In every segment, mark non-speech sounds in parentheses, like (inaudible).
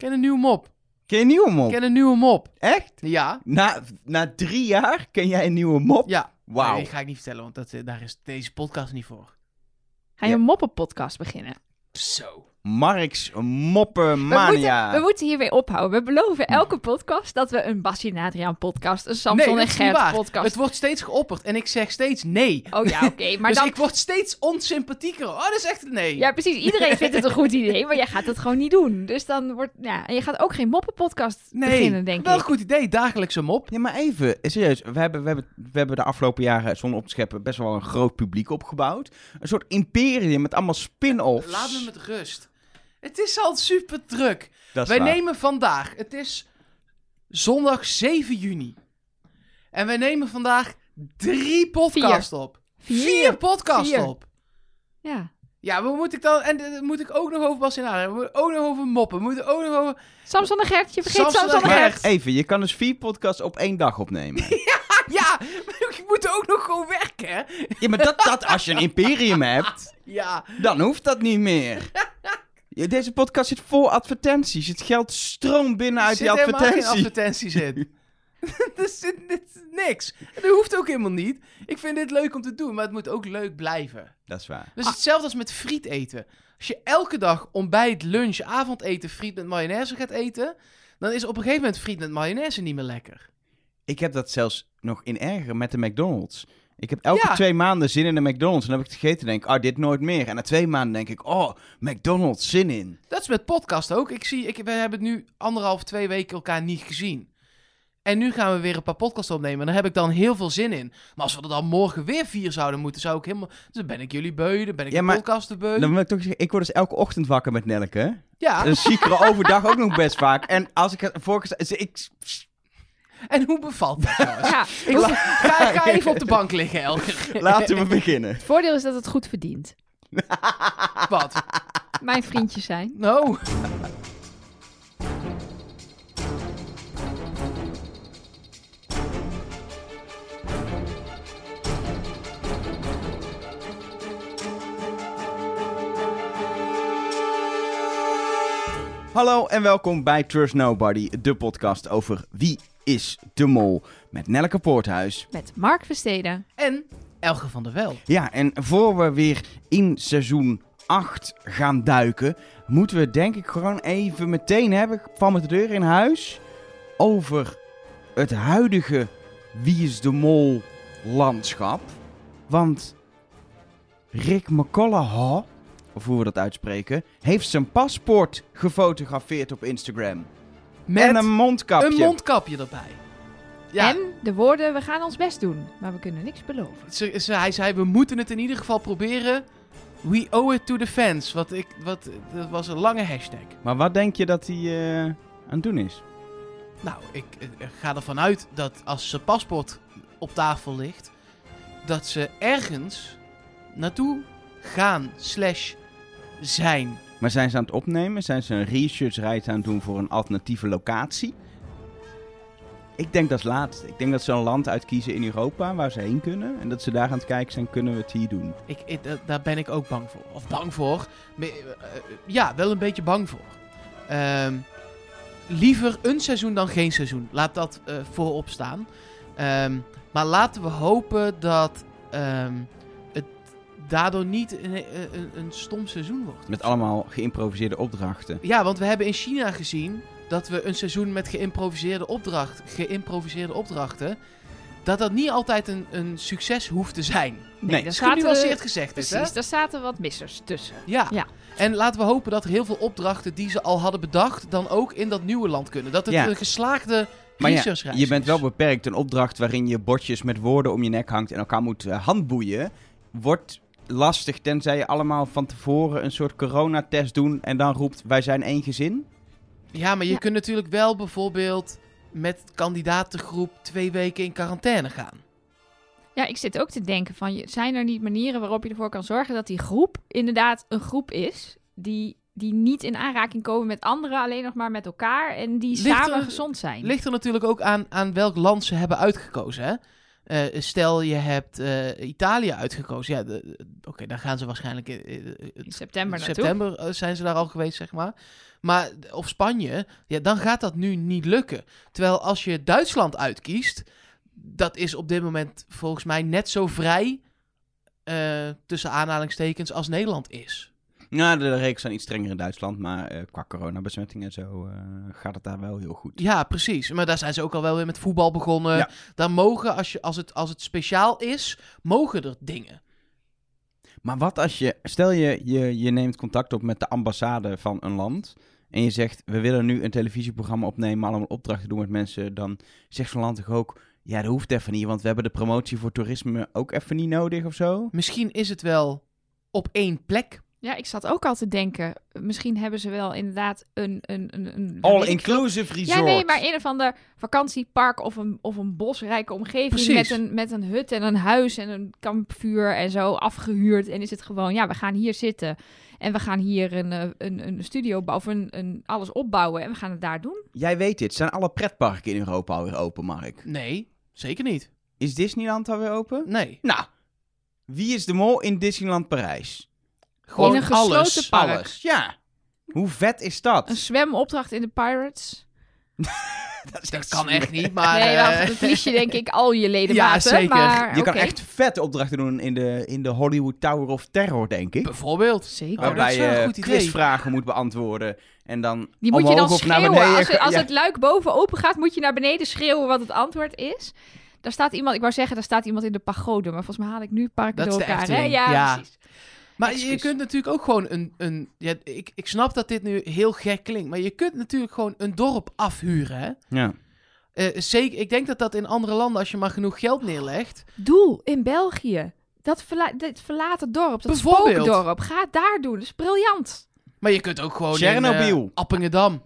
ken een nieuwe mop. Ken je een nieuwe mop? ken een nieuwe mop. Echt? Ja. Na, na drie jaar ken jij een nieuwe mop? Ja. Wauw. Nee, ga ik niet vertellen, want dat, eh, daar is deze podcast niet voor. Ga je Ja. een moppenpodcast beginnen? Zo. Marks We moeten, Moppenmania. we moeten hiermee ophouden. We beloven elke podcast dat we een en Adriaan podcast, een Samson nee, en Gert podcast... Het wordt steeds geopperd en ik zeg steeds nee. Oh ja, oké. (laughs) maar dus dan... ik word steeds onsympathieker. Oh, dat is echt een nee. Ja, precies. Iedereen vindt het een goed idee, maar jij gaat het gewoon niet doen. Dus dan wordt... Ja, en je gaat ook geen moppenpodcast nee. beginnen, denk Wel ik. een goed idee, dagelijkse mop. Ja, maar even, serieus. We hebben, we, hebben, we hebben de afgelopen jaren, zonder op te scheppen, best wel een groot publiek opgebouwd. Een soort imperium met allemaal spin-offs. Laat me met rust. Het is al super druk. Dat is Wij waar. nemen vandaag, het is zondag 7 juni. En wij nemen vandaag drie podcasts op. Vier. Vier podcasts Vier. op. Ja. Ja, maar moet ik dan... En eh, moet ik ook nog over Bas en Adriaan, We moeten ook nog over moppen. We moeten ook nog over... Samson en Gert, je vergeet Samson Samson en Gert. Gert. Even, je kan dus vier podcasts op één dag opnemen. (laughs) Ja, maar ik moet ook nog gewoon werken, hè? ja, maar dat, dat, als je een imperium hebt, Ja. dan hoeft dat niet meer. (laughs) Ja, Deze podcast zit vol advertenties. Het geld stroomt binnen uit er die zit helemaal geen advertenties. advertenties in. (laughs) er zit dit is niks. En dat hoeft ook helemaal niet. Ik vind dit leuk om te doen, maar het moet ook leuk blijven. Dat is waar. Dus hetzelfde als met friet eten. Als je elke dag ontbijt, lunch, avondeten friet met mayonaise gaat eten... dan is op een gegeven moment friet met mayonaise niet meer lekker. Ik heb dat zelfs nog in erger met de McDonald's. Ik heb elke Ja. twee maanden zin in de McDonald's. En dan heb ik het gegeten en denk ik, ah, dit nooit meer. En na twee maanden denk ik, oh, McDonald's, zin in. Dat is met podcast ook. Ik zie, ik, we hebben nu anderhalf, twee weken elkaar niet gezien. En nu gaan we weer een paar podcasts opnemen. En daar heb ik dan heel veel zin in. Maar als we er dan morgen weer vier zouden moeten, zou ik helemaal... Dus dan ben ik jullie beu, dan ben ik Ja, de podcasten beu. Dan wil ik toch zeggen, ik word dus elke ochtend wakker met Nelke. Ja, Dan zie ik er overdag ook nog best vaak. En als ik voorgesteld... Ik, en hoe bevalt dat? Ja, Ik (laughs) ga, ga, ga (laughs) even op de bank liggen, Elger. laten we beginnen. het voordeel is dat het goed verdient. (laughs) Wat? Mijn vriendjes zijn. Nou. Hallo en welkom bij Trust Nobody, de podcast over wie is de mol. Met Nelke Poorthuis. Met Mark Versteden. En Elger van der Wel. Ja, en voor we weer in seizoen 8 gaan duiken, moeten we denk ik gewoon even meteen hebben, van met de deur in huis, over het huidige Wie is de Mol landschap. Want Rick McCullough, of hoe we dat uitspreken, heeft zijn paspoort gefotografeerd op Instagram. Met en een mondkapje. een mondkapje erbij. Ja, En de woorden, we gaan ons best doen, maar we kunnen niks beloven. ze, ze- hij zei, we moeten het in ieder geval proberen. We owe it to the fans. Wat ik, wat, dat was een lange hashtag. Maar wat denk je dat hij eh, aan het doen is? Nou, ik ga ervan uit dat als zijn paspoort op tafel ligt, dat ze ergens naartoe gaan slash zijn. Maar zijn ze aan het opnemen? Zijn ze een researchreis aan het doen voor een alternatieve locatie? Ik denk dat is laatst. Ik denk dat ze een land uitkiezen in Europa waar ze heen kunnen. En dat ze daar aan het kijken zijn, kunnen we het hier doen? Ik, ik- da- daar ben ik ook bang voor. Of bang voor. Eh, eh, ja, wel een beetje bang voor. Ehm, liever een seizoen dan geen seizoen. Laat dat eh, voorop staan. Ehm, maar laten we hopen dat ehm, daardoor niet een, een, een- een stom seizoen wordt. Met allemaal geïmproviseerde opdrachten. Ja, want we hebben in China gezien dat we een seizoen met geïmproviseerde, opdracht, geïmproviseerde opdrachten. Dat dat niet altijd een, een succes hoeft te zijn. Nee, daar zaten Genuanceerd we, gezegd is, hè? precies, daar zaten wat missers tussen. Ja. Ja. En laten we hopen dat er heel veel opdrachten die ze al hadden bedacht, dan ook in dat nieuwe land kunnen. Dat het Ja. een geslaagde Maar ja, je bent is. wel beperkt. Een opdracht waarin je bordjes met woorden om je nek hangt en elkaar moet eh, handboeien, wordt lastig tenzij je allemaal van tevoren een soort coronatest doen en dan roept wij zijn één gezin. Ja, maar je Ja. kunt natuurlijk wel bijvoorbeeld met kandidatengroep twee weken in quarantaine gaan. Ja, ik zit ook te denken van, je- zijn er niet manieren waarop je ervoor kan zorgen dat die groep inderdaad een groep is die, die niet in aanraking komen met anderen, alleen nog maar met elkaar en die Ligt samen er- gezond zijn. Ligt er natuurlijk ook aan, aan welk land ze hebben uitgekozen. Hè? Eh, stel je hebt eh, Italië uitgekozen. Ja, oké, dan gaan ze waarschijnlijk in, in- In september in september eh, zijn ze daar al geweest, zeg maar. Maar of Spanje, ja, dan gaat dat nu niet lukken. Terwijl als je Duitsland uitkiest, dat is op dit moment volgens mij net zo vrij eh, tussen aanhalingstekens als Nederland is. Nou, de regels zijn iets strenger in Duitsland, maar eh, qua coronabesmetting en zo eh, gaat het daar wel heel goed. Ja, precies. Maar daar zijn ze ook al wel weer met voetbal begonnen. Ja. Daar mogen, als, je, als, het, als het speciaal is, mogen er dingen. Maar wat als je, stel je, je, je neemt contact op met de ambassade van een land en je zegt, we willen nu een televisieprogramma opnemen, allemaal opdrachten doen met mensen, dan zegt zo'n land toch ook, ja, dat hoeft even niet, want we hebben de promotie voor toerisme ook even niet nodig of zo? Misschien is het wel op één plek. Ja, ik zat ook al te denken. Misschien hebben ze wel inderdaad een... een, een, een All-inclusive resort. Ja, nee, maar een of ander vakantiepark of een, of een bosrijke omgeving Precies. met een, met een hut en een huis en een kampvuur en zo afgehuurd. En is het gewoon, ja, we gaan hier zitten en we gaan hier een, eh, een, een studio bouwen of een, een, alles opbouwen en we gaan het daar doen. Jij weet dit, zijn alle pretparken in Europa alweer open, Mark? Nee, zeker niet. Is Disneyland alweer open? Nee. Nou, wie is de mol in Disneyland Parijs? Gewoon een gesloten alles. park. Alles, ja. Hoe vet is dat? Een zwemopdracht in de Pirates. (laughs) dat, kan echt niet, maar... nee, eh, dan verlies je denk ik (laughs) al je ledematen. Ja, zeker. Maar, Je kan echt vette opdrachten doen in de, in de Hollywood Tower of Terror, denk ik. Bijvoorbeeld. Zeker. Oh, dat Waarbij je goed quizvragen moet beantwoorden. En dan Die moet je dan schreeuwen. beneden. Als, het, als Ja. het luik boven open gaat, moet je naar beneden schreeuwen wat het antwoord is. Daar staat iemand, ik wou zeggen, daar staat iemand in de pagode. Maar volgens mij haal ik nu parken Dat is door de elkaar. Hè? Ja. precies. Maar je kunt natuurlijk ook gewoon een... een ja, ik, ik snap dat dit nu heel gek klinkt, maar je kunt natuurlijk gewoon een dorp afhuren, hè? Ja. Eh, zeker, ik denk dat dat in andere landen, als je maar genoeg geld neerlegt... Doel in België. Dat verla dit verlaten dorp, dat Bijvoorbeeld. spookdorp. Ga het daar doen. Dat is briljant. Maar je kunt ook gewoon Chernobyl. in eh, Appingedam.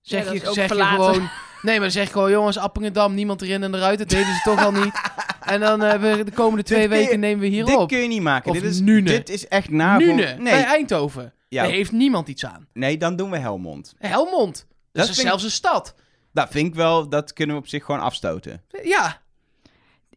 Zeg, Ja, je, is ook zeg je gewoon... Nee, maar dan zeg gewoon, jongens, Appingedam, niemand erin en eruit. Dat deden ze toch al niet. (laughs) En dan eh, we de komende twee Dit kun je- weken nemen we hier Dit op. kun je niet maken. Of dit, is, Nune. dit is echt na Nune, voor- bij Nee, Eindhoven. ja, Daar heeft niemand iets aan. nee, dan doen we Helmond. Helmond. Dat, Dat is zelfs een stad. Dat vind ik wel, dat kunnen we op zich gewoon afstoten. Ja,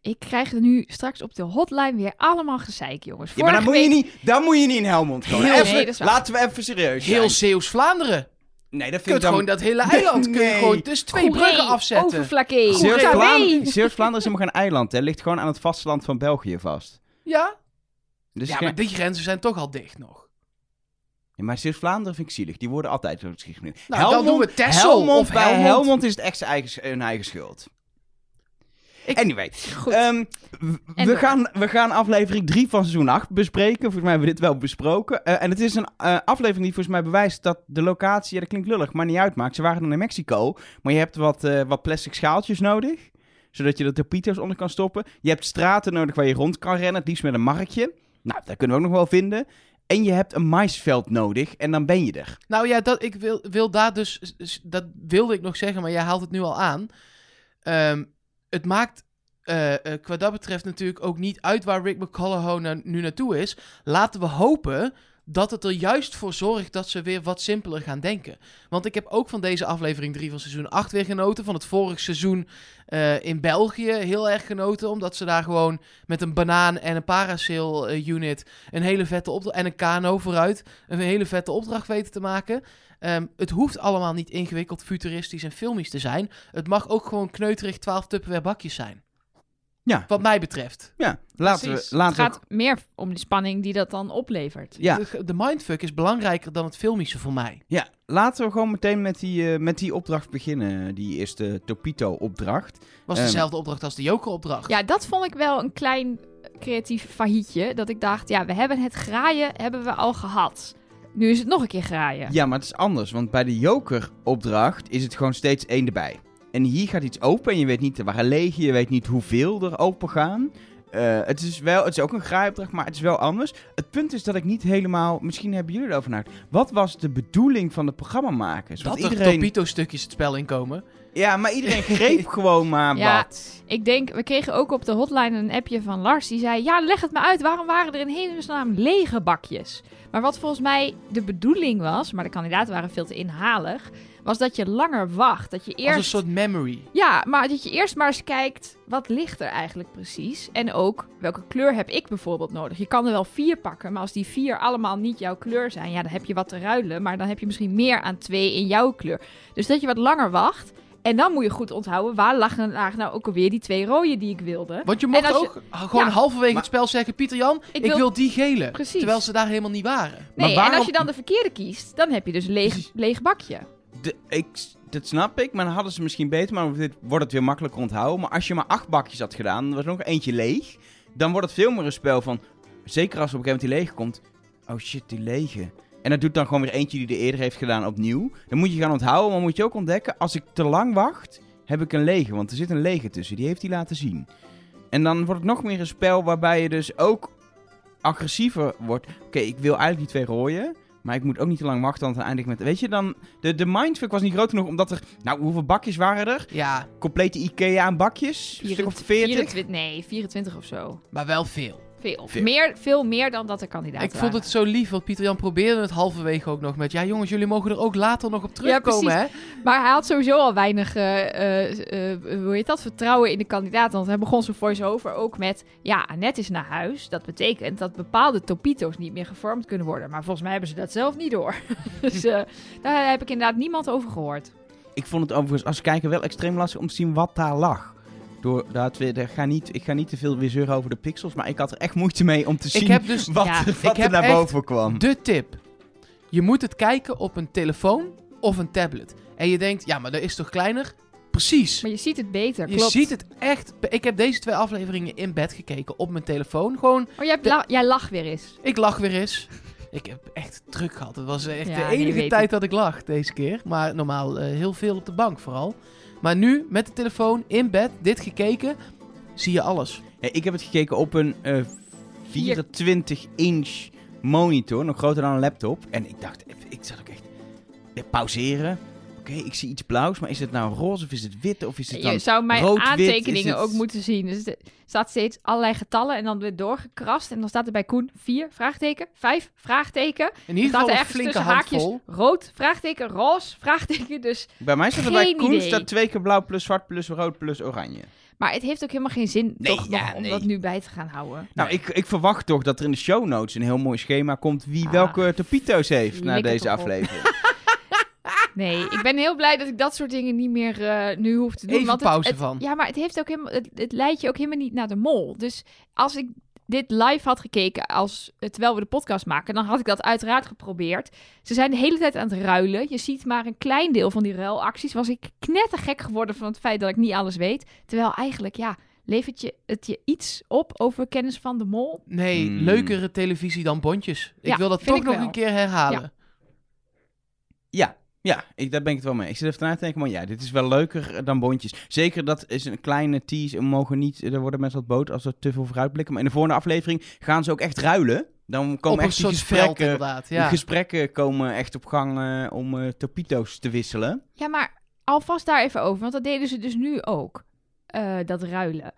Ik krijg er nu straks op de hotline weer allemaal gezeik, jongens. Ja, maar dan moet, je niet, dan moet je niet in Helmond komen. Heel- Even- Nee, dat is waar. laten we even serieus zijn. heel Zeeuws-Vlaanderen. Nee, dat Je vind kunt ik dan... gewoon dat hele eiland kun je Nee. gewoon dus twee bruggen afzetten. Zeeuws-Vlaanderen is helemaal geen eiland, hè. Ligt gewoon aan het vasteland van België vast. Ja? Dus ja, geen- maar die grenzen zijn toch al dicht nog. Ja, maar Zeeuws-Vlaanderen vind ik zielig. Die worden altijd zo geschreven. Nou, dan doen we Texel Helmond, of bij Helmond. Helmond is het echt zijn eigen, hun eigen schuld. Ik- Anyway, Goed. ehm, we, door. gaan, we gaan aflevering 3 van seizoen 8 bespreken. Volgens mij hebben we dit wel besproken. Eh, en het is een eh, aflevering die volgens mij bewijst dat de locatie, ja, dat klinkt lullig, maar niet uitmaakt. Ze waren dan in Mexico, maar je hebt wat, eh, wat plastic schaaltjes nodig. Zodat je er torpedo's onder kan stoppen. Je hebt straten nodig waar je rond kan rennen, het liefst met een markje. Nou, dat kunnen we ook nog wel vinden. En je hebt een maisveld nodig en dan ben je er. Nou ja, dat, ik wil, wil daar dus... Dat wilde ik nog zeggen, maar jij haalt het nu al aan. Ehm, het maakt eh, eh, qua dat betreft natuurlijk ook niet uit waar Rick McCullough nu naartoe is. Laten we hopen dat het er juist voor zorgt dat ze weer wat simpeler gaan denken. Want ik heb ook van deze aflevering 3 van seizoen 8 weer genoten. Van het vorig seizoen eh, in België heel erg genoten. Omdat ze daar gewoon met een banaan en een parasail unit een hele vette opdracht... En een kano vooruit een hele vette opdracht weten te maken. Ehm, het hoeft allemaal niet ingewikkeld, futuristisch en filmisch te zijn. Het mag ook gewoon kneuterig 12 Tupperware bakjes zijn. Ja. Wat mij betreft. Ja, laten Precies. we... Laten Het gaat meer om de spanning die dat dan oplevert. ja, De, de mindfuck is belangrijker dan het filmische voor mij. Ja, laten we gewoon meteen met die, eh, met die opdracht beginnen. Die eerste Topito-opdracht. Was Ehm. dezelfde opdracht als de Joker-opdracht. Ja, dat vond ik wel een klein creatief faillietje. Dat ik dacht, ja, we hebben het graaien hebben we al gehad. Nu is het nog een keer graaien. Ja, maar het is anders. Want bij de Joker-opdracht is het gewoon steeds één erbij. En hier gaat iets open en je weet niet waar er liggen. Je weet niet hoeveel er open gaan. Eh, het is wel, het is ook een graaiopdracht, maar het is wel anders. Het punt is dat ik niet helemaal, misschien hebben jullie erover nagedacht. Wat was de bedoeling van de programmamakers? dat Want er iedereen, Topito-stukjes het spel inkomen. ja, maar iedereen greep (laughs) gewoon maar Ja. wat. Ik denk, we kregen ook op de hotline een appje van Lars. Die zei, ja, leg het me uit. Waarom waren er in hemelsnaam lege bakjes? Maar wat volgens mij de bedoeling was, maar de kandidaten waren veel te inhalig, was dat je langer wacht. Dat je Als eerst... een soort memory. Ja, maar dat je eerst maar eens kijkt, wat ligt er eigenlijk precies? En ook, welke kleur heb ik bijvoorbeeld nodig? Je kan er wel vier pakken, maar als die vier allemaal niet jouw kleur zijn, ja, dan heb je wat te ruilen. Maar dan heb je misschien meer aan twee in jouw kleur. Dus dat je wat langer wacht. En dan moet je goed onthouden, waar lagen nou ook alweer die twee rode die ik wilde? Want je mocht En je- ook gewoon Ja. halverwege Maar- het spel zeggen... Pieter Jan, ik, wil- wil... die gele. Precies. Terwijl ze daar helemaal niet waren. Nee, en waarom- als je dan de verkeerde kiest, dan heb je dus een leeg, leeg bakje. Dat snap ik, maar dan hadden ze misschien beter, maar dit wordt het weer makkelijker onthouden. Maar als je maar acht bakjes had gedaan, er was nog eentje leeg, dan wordt het veel meer een spel van, zeker als op een gegeven moment die lege komt, oh shit, die lege. En dat doet dan gewoon weer eentje die er eerder heeft gedaan opnieuw. Dan moet je gaan onthouden, maar moet je ook ontdekken, als ik te lang wacht, heb ik een lege. Want er zit een lege tussen, die heeft hij laten zien. En dan wordt het nog meer een spel waarbij je dus ook agressiever wordt. Oké, ik wil eigenlijk die twee rooien. Maar ik moet ook niet te lang wachten, want dan eindig ik met... Weet je, dan... De, de mindfuck was niet groot genoeg, omdat er... Nou, hoeveel bakjes waren er? Ja, Complete Ikea aan bakjes? Een stuk of 40? 24, nee, 24 of zo. maar wel veel. Veel. Veel. Meer, veel meer dan dat er kandidaten ik vond het zo lief, want Pieter Jan probeerde het halverwege ook nog met... Ja jongens, jullie mogen er ook later nog op terugkomen, hè? Maar hij had sowieso al weinig, eh, eh, eh, hoe heet dat, vertrouwen in de kandidaten. Want hij begon zijn voice-over ook met... Ja, Annette is naar huis. Dat betekent dat bepaalde topito's niet meer gevormd kunnen worden. Maar volgens mij hebben ze dat zelf niet door. (laughs) dus eh, daar heb ik inderdaad niemand over gehoord. Ik vond het overigens als kijker wel extreem lastig om te zien wat daar lag. Door, dat we, ga niet, ik ga niet te veel weer zeuren over de pixels, maar ik had er echt moeite mee om te zien Ik heb dus wat, Ja. wat Ik er heb naar echt boven kwam. de tip. Je moet het kijken op een telefoon of een tablet. En je denkt, ja, maar dat is toch kleiner? Precies. Maar je ziet het beter, Je klopt. ziet het echt. Ik heb deze twee afleveringen in bed gekeken op mijn telefoon. Gewoon, Oh, jij, la- jij lag weer eens. ik lach weer eens. (laughs) Ik heb echt druk gehad. Het was echt Ja, de enige tijd ik. dat ik lag deze keer. Maar normaal eh, heel veel op de bank vooral. Maar nu, met de telefoon, in bed, dit gekeken, zie je alles. Ik heb het gekeken op een eh 24-inch monitor, nog groter dan een laptop. En ik dacht, ik zat ook echt eh, pauzeren. Oké, ik zie iets blauws, maar is het nou roze of is het wit of is het dan... Je zou mijn rood, aantekeningen het- ook moeten zien. Dus er staat steeds allerlei getallen en dan weer doorgekrast. En dan staat er bij Koen 4, vraagteken, 5, vraagteken. In Er ieder staat geval er een flinke tussen haakjes handvol. rood, vraagteken, roze, vraagteken. Dus, Bij mij staat er bij Koen idee. staat twee keer blauw plus zwart plus rood plus oranje. maar het heeft ook helemaal geen zin Nee, toch ja, nog om nee. dat nu bij te gaan houden. Nou, ik, ik verwacht toch dat er in de show notes een heel mooi schema komt wie Ah, welke topito's heeft na deze aflevering. (laughs) Nee, ik ben heel blij dat ik dat soort dingen niet meer eh, nu hoef te doen. Even want pauze het, van. Ja, maar het, heeft ook helemaal, het, het leidt je ook helemaal niet naar de mol. Dus als ik dit live had gekeken als, eh, terwijl we de podcast maken, dan had ik dat uiteraard geprobeerd. Ze zijn de hele tijd aan het ruilen. Je ziet maar een klein deel van die ruilacties. Was ik knettergek geworden van het feit dat ik niet alles weet. Terwijl eigenlijk, ja, levert je het je iets op over kennis van de mol? Nee, Hmm. leukere televisie dan Bondjes. Ik Ja, wil dat toch nog wel. een keer herhalen. Ja, ja ik, daar ben ik het wel mee. Ik zit even na te denken, maar ja, dit is wel leuker dan bondjes. Zeker, dat is een kleine tease. We mogen niet, er worden mensen wat boot als er te veel vooruitblikken. Maar in de volgende aflevering gaan ze ook echt ruilen. Dan komen Op echt die soort veld gesprekken, inderdaad. de Ja. gesprekken komen echt op gang eh, om eh topito's te wisselen. Ja, maar alvast daar even over, want dat deden ze dus nu ook, eh, dat ruilen.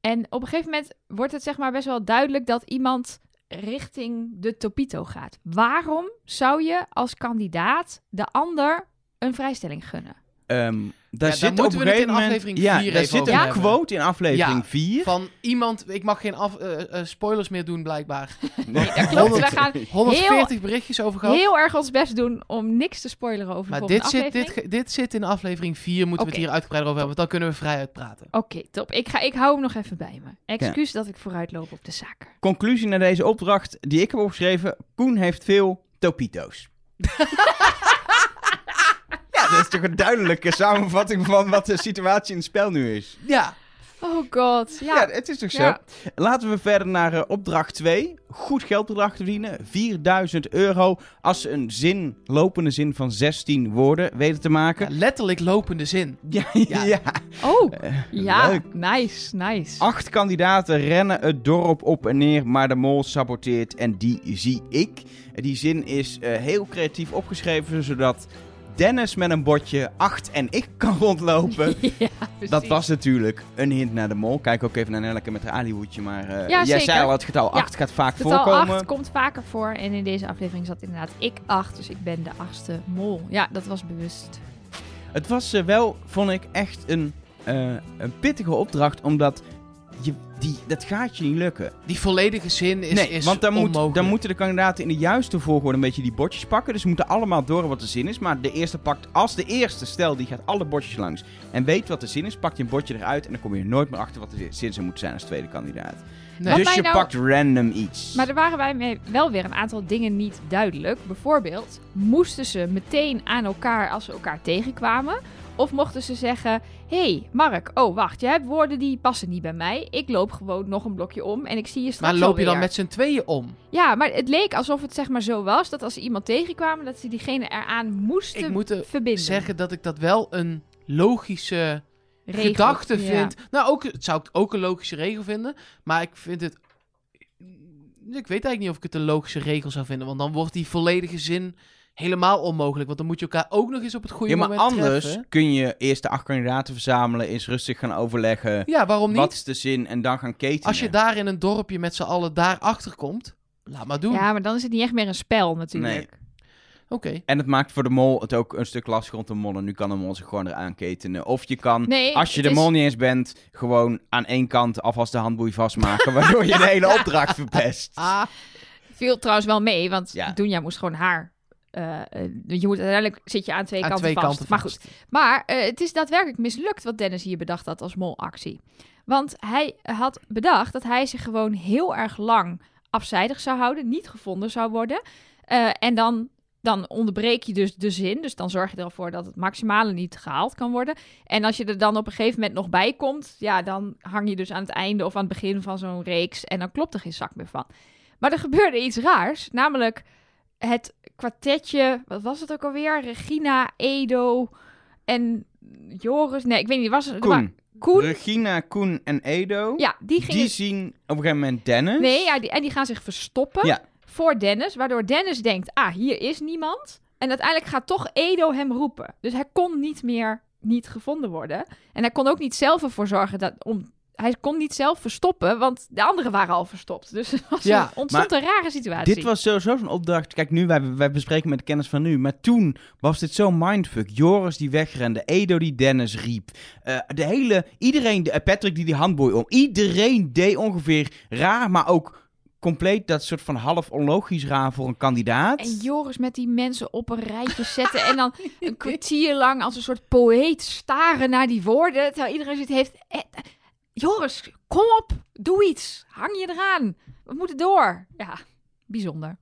En op een gegeven moment wordt het zeg maar best wel duidelijk dat iemand richting de Topito gaat. Waarom zou je als kandidaat de ander een vrijstelling gunnen? Ehm daar daar zit op moeten een we het in gegeven moment... aflevering ja, daar zit een hebben. quote in aflevering Ja, 4. Van iemand, ik mag geen af, eh, eh, spoilers meer doen blijkbaar. (laughs) Nee, dat klopt. We gaan 140 berichtjes over gehad. heel erg ons best doen om niks te spoileren over de maar volgende dit zit, aflevering. dit, dit zit in aflevering 4, moeten we het hier uitgebreider over hebben, want dan kunnen we vrij uitpraten. Oké, top. Ik, ga, ik hou hem nog even bij me. Excuus dat ik vooruitloop op de zaken. Conclusie naar deze opdracht die ik heb opgeschreven. Koen heeft veel topito's. (laughs) dat is toch een duidelijke samenvatting van wat de situatie in het spel nu is. Ja, Oh god, Ja, ja. het is toch zo? Ja. Laten we verder naar eh, opdracht 2. Goed geldbedrag te verdienen. 4000 euro als ze een zin, lopende zin van 16 woorden weten te ja, maken. letterlijk lopende zin. (laughs) Ja, ja. Ja. Oh, Eh, ja. leuk. Nice, nice. Acht kandidaten rennen het dorp op en neer, maar de mol saboteert en die zie ik. Die zin is eh, heel creatief opgeschreven, zodat Dennis met een bordje 8 en ik kan (laughs) rondlopen. ja. Dat was natuurlijk een hint naar de mol. Kijk ook even naar Nelleke met haar alihoedje, maar Ja, jij zei al, het getal Ja. 8 gaat vaak Getal voorkomen. 8 komt vaker voor. En in deze aflevering zat inderdaad ik 8. Dus ik ben de achtste mol. Ja, dat was bewust. Het was eh, wel, vond ik, echt een, eh, een pittige opdracht, omdat je, die, dat gaat je niet lukken. Die volledige zin is, nee, is want dan, moet, onmogelijk. dan moeten de kandidaten in de juiste volgorde een beetje die bordjes pakken. Dus ze moeten allemaal door wat de zin is. Maar de eerste pakt, als de eerste, stel die gaat alle bordjes langs en weet wat de zin is, pakt je een bordje eruit en dan kom je er nooit meer achter wat de zin zou moeten zijn als tweede kandidaat. Nee. Dus je nou- pakt random iets. Maar er waren bij mij wel weer een aantal dingen niet duidelijk. Bijvoorbeeld, moesten ze meteen aan elkaar als ze elkaar tegenkwamen? Of mochten ze zeggen: Hé, hey, Mark, oh wacht, je hebt woorden die passen niet bij mij. Ik loop gewoon nog een blokje om en ik zie je straks Maar loop je dan alweer." met z'n tweeën om? Ja, maar het leek alsof het zeg maar zo was dat als ze iemand tegenkwamen, dat ze diegene eraan moesten Ik moet er verbinden. zeggen dat ik dat wel een logische Regel. gedachte Ja. vind. Nou, ook, het zou ik ook een logische regel vinden. Maar ik vind het... Ik weet eigenlijk niet of ik het een logische regel zou vinden. Want dan wordt die volledige zin helemaal onmogelijk. Want dan moet je elkaar ook nog eens op het goede ja, maar moment anders treffen. kun je eerst de acht kandidaten verzamelen, eens rustig gaan overleggen. Ja, waarom niet? Wat is de zin en dan gaan ketenen. Als je daar in een dorpje met z'n allen daar achter komt, laat maar doen. Ja, maar dan is het niet echt meer een spel natuurlijk. Oké. En het maakt voor de mol het ook een stuk lastiger om te mollen. Nu kan de mol zich gewoon eraan ketenen. Of je kan, Nee, als je de is- mol niet eens bent, gewoon aan één kant alvast de handboei vastmaken. (laughs) waardoor je de hele opdracht verpest. Ah, Viel trouwens wel mee, want Ja. Dunja moest gewoon haar. Eh, eh, je moet uiteindelijk zit je aan twee aan kanten twee vast. kanten Maar goed, maar eh, het is daadwerkelijk mislukt wat Dennis hier bedacht had als molactie. Want hij had bedacht dat hij zich gewoon heel erg lang afzijdig zou houden, niet gevonden zou worden. En dan, dan onderbreek je dus de zin. Dus dan zorg je ervoor dat het maximale niet gehaald kan worden. En als je er dan op een gegeven moment nog bij komt, ja, dan hang je dus aan het einde of aan het begin van zo'n reeks. En dan klopt er geen zak meer van. Maar er gebeurde iets raars, namelijk het kwartetje, wat was het ook alweer? Regina, Edo en Joris. Nee, ik weet niet, was het? Koen. Koen? Regina, Koen en Edo. Ja, die gingen. Die zien op een gegeven moment Dennis. Nee, ja, die, en die gaan zich verstoppen Ja. voor Dennis, waardoor Dennis denkt: ah, hier is niemand. En uiteindelijk gaat toch Edo hem roepen. Dus hij kon niet meer niet gevonden worden. En hij kon ook niet zelf ervoor zorgen dat om. Hij kon niet zelf verstoppen, want de anderen waren al verstopt. Dus (laughs) er was Ja, een- ontstond een rare situatie. Dit was sowieso zo'n opdracht. Kijk, nu, wij, wij bespreken met de kennis van nu. Maar toen was dit zo'n mindfuck. Joris die wegrende. Edo die Dennis riep. Eh, de hele... Iedereen... De, eh, Patrick die die handboei om. Iedereen deed ongeveer raar, maar ook compleet dat soort van half onlogisch raar voor een kandidaat. En Joris met die mensen op een rijtje zetten en dan (laughs) een kwartier lang als een soort poëet staren naar die woorden. Terwijl iedereen zit heeft. Joris, kom op, doe iets. Hang je eraan. We moeten door. Ja, bijzonder.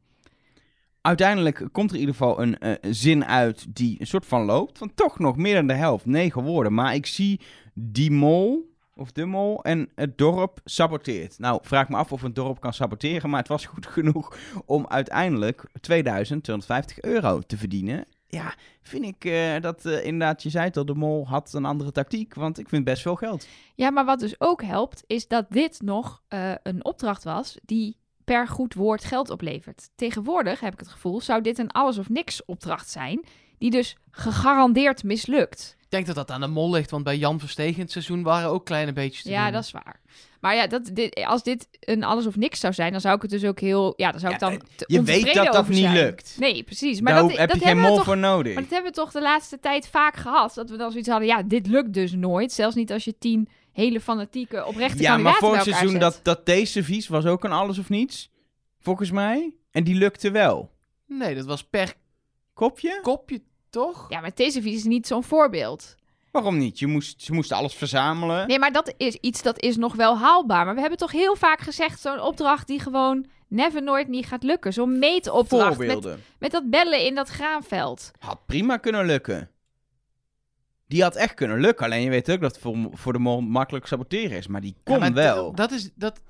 Uiteindelijk komt er in ieder geval een eh, zin uit die een soort van loopt. Van toch nog meer dan de helft. Negen woorden. Maar ik zie die mol... Of de mol en het dorp saboteert. Nou, vraag me af of een dorp kan saboteren. Maar het was goed (laughs) genoeg om uiteindelijk 2250 euro te verdienen. Ja, vind ik eh, dat eh, inderdaad, je zei al, de mol had een andere tactiek. Want ik vind best veel geld. Ja, maar wat dus ook helpt, is dat dit nog eh, een opdracht was die per goed woord geld oplevert. Tegenwoordig heb ik het gevoel, zou dit een alles of niks opdracht zijn, die dus gegarandeerd mislukt. Ik denk dat dat aan de mol ligt, want bij Jan Verstegen in het seizoen waren ook kleine beetjes te Ja, doen. dat is waar. Maar ja, dat, dit, als dit een alles of niks zou zijn, dan zou ik het dus ook heel... Ja, dan zou ik Ja, dan eh, te je weet dat dat niet zijn. lukt. Nee, precies. Maar Daar dat, heb dat je geen hebben we mol toch, voor nodig. Maar dat hebben we toch de laatste tijd vaak gehad. Dat we dan zoiets hadden, ja, dit lukt dus nooit. Zelfs niet als je tien hele fanatieke, oprechte Ja, maar kandidaten vorig bij elkaar seizoen zet. dat, dat deze vies was ook een alles of niets. Volgens mij. En die lukte wel. Nee, dat was per Kopje? kopje, toch? Ja, maar deze is niet zo'n voorbeeld. Waarom niet? Je moest, ze moesten alles verzamelen. Nee, maar dat is iets dat is nog wel haalbaar. Maar we hebben toch heel vaak gezegd, zo'n opdracht die gewoon never nooit niet gaat lukken. Zo'n meetopdracht met, Voorbeelden. met dat bellen in dat graanveld. Had prima kunnen lukken. Die had echt kunnen lukken. Alleen je weet ook dat het voor, voor de mol makkelijk saboteren is. Maar die kon Ja, maar wel. Dat is, dat...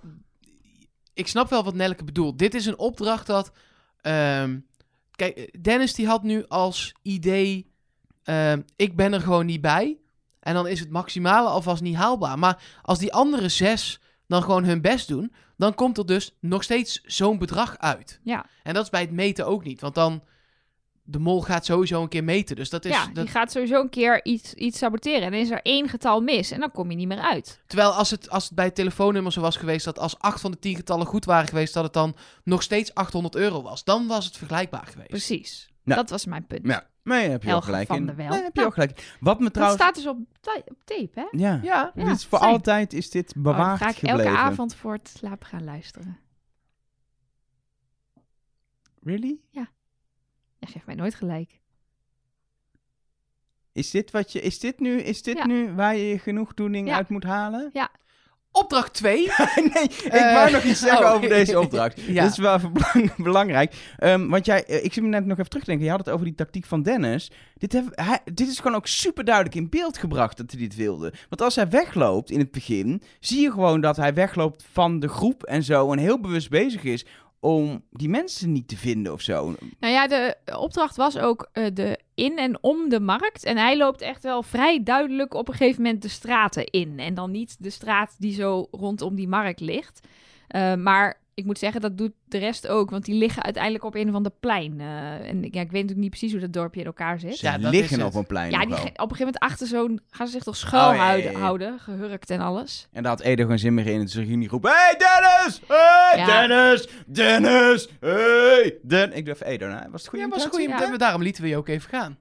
Ik snap wel wat Nelke bedoelt. Dit is een opdracht dat... ehm, kijk, Dennis die had nu als idee... ehm, ik ben er gewoon niet bij. En dan is het maximale alvast niet haalbaar. Maar als die andere zes dan gewoon hun best doen... dan komt er dus nog steeds zo'n bedrag uit. Ja, En dat is bij het meten ook niet. Want dan... De mol gaat sowieso een keer meten. Dus dat is... ja dat, die gaat sowieso een keer iets, iets saboteren. En dan is er één getal mis en dan kom je niet meer uit. Terwijl als het, als het bij het telefoonnummer zo was geweest dat als acht van de tien getallen goed waren geweest, dat het dan nog steeds 800 euro was. Dan was het vergelijkbaar geweest. Precies. Ja. Dat was mijn punt. Ja, Nee, heb je wel Helge gelijk van in. Nee, heb je Nou, gelijk. in. Wat me Dat trouwens... staat dus op, ta- op tape, hè? Ja. Ja. Ja, voor altijd is dit Oh, dan bewaard ga ik gebleven. elke avond voor het slapen gaan luisteren. Really? Je geeft mij nooit gelijk. Is dit wat je... Is dit nu, is dit Ja. nu waar je je genoegdoening Ja. uit moet halen? Opdracht 2. (laughs) nee, ik Eh, wou nog iets zeggen oh. over deze opdracht. (laughs) Ja. Dat is wel belangrijk. Ehm, want jij, eh, ik zit me net nog even terug te denken. Je had het over die tactiek van Dennis. Dit, heb, hij, dit is gewoon ook super duidelijk in beeld gebracht dat hij dit wilde. Want als hij wegloopt in het begin, zie je gewoon dat hij wegloopt van de groep en zo. En heel bewust bezig is om die mensen niet te vinden of zo. Nou ja, de opdracht was ook eh, de in en om de markt. En hij loopt echt wel vrij duidelijk op een gegeven moment de straten in. En dan niet de straat die zo rondom die markt ligt. Eh, maar ik moet zeggen, dat doet de rest ook. Want die liggen uiteindelijk op een of ander plein. Eh, en ja, ik weet natuurlijk niet precies hoe dat dorpje in elkaar zit. Ze Ja, dat liggen is op een plein Ja, die, op een gegeven moment achter zo'n... gaan ze zich toch schuil Oh, ja, ja, houden, ja. houden, gehurkt en alles. En daar had Edo geen zin meer in. En toen ging hij roepen: Hey Dennis! Hey Ja. Dennis! Dennis! Hey! Den ik dacht Edo, nou, was het goede Ja, was een imitatie? goede Ja. Daarom lieten we je ook even gaan.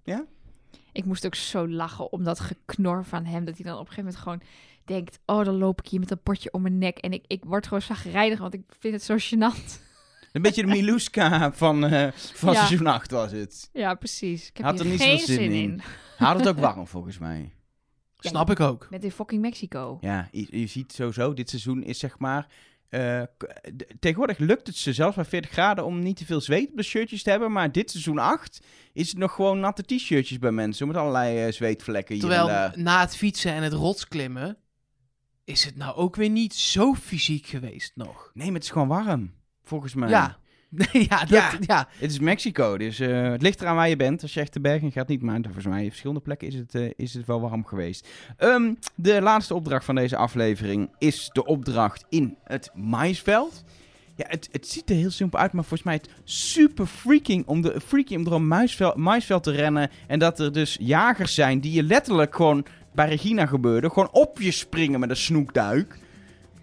Ik moest ook zo lachen om dat geknor van hem. Dat hij dan op een gegeven moment gewoon denkt... Oh, dan loop ik hier met een potje om mijn nek. En ik, ik word gewoon zagrijnig, want ik vind het zo gênant. Een beetje de Miluska van, eh, van Ja. seizoen 8 was het. Ja, precies. Ik heb Had hier er niet geen zoveel zin zin in. in. Had het ook (laughs) warm volgens mij. Ja, Snap ik ook. Met in fucking Mexico. Ja, je, je ziet sowieso, dit seizoen is zeg maar... eh, tegenwoordig lukt het ze zelfs bij 40 graden om niet te veel zweet op de shirtjes te hebben. Maar dit seizoen 8 is het nog gewoon natte t-shirtjes bij mensen. Met allerlei eh, zweetvlekken hier Terwijl en daar. na het fietsen en het rotsklimmen is het nou ook weer niet zo fysiek geweest nog. Nee, maar het is gewoon warm. Volgens mij. Ja. (laughs) Ja, dat, Ja. ja. Het is Mexico, dus eh, het ligt eraan waar je bent. Als je echt de bergen gaat, niet. Maar volgens mij op verschillende plekken is het, eh, is het wel warm geweest. Ehm, de laatste opdracht van deze aflevering is de opdracht in het maisveld. Ja, het, het ziet er heel simpel uit, maar volgens mij het super freaking om, de, freaky om door een muisveld, maisveld te rennen. En dat er dus jagers zijn die je letterlijk gewoon, bij Regina gebeurde, gewoon op je springen met een snoekduik.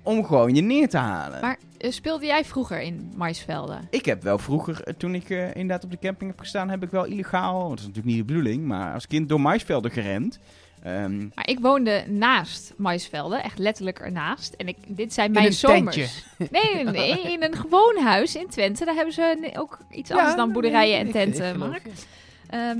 Om gewoon je neer te halen. Maar eh, speelde jij vroeger in maisvelden? Ik heb wel vroeger, eh, toen ik eh, inderdaad op de camping heb gestaan, heb ik wel illegaal, dat is natuurlijk niet de bedoeling, maar als kind door maisvelden gerend. Ehm, Maar ik woonde naast maisvelden, echt letterlijk ernaast. En ik, dit zijn In mijn een zomers. Nee, (laughs) in een gewoon huis in Twente. Daar hebben ze ook iets anders dan boerderijen en ik- ik tenten, Mark. Ehm,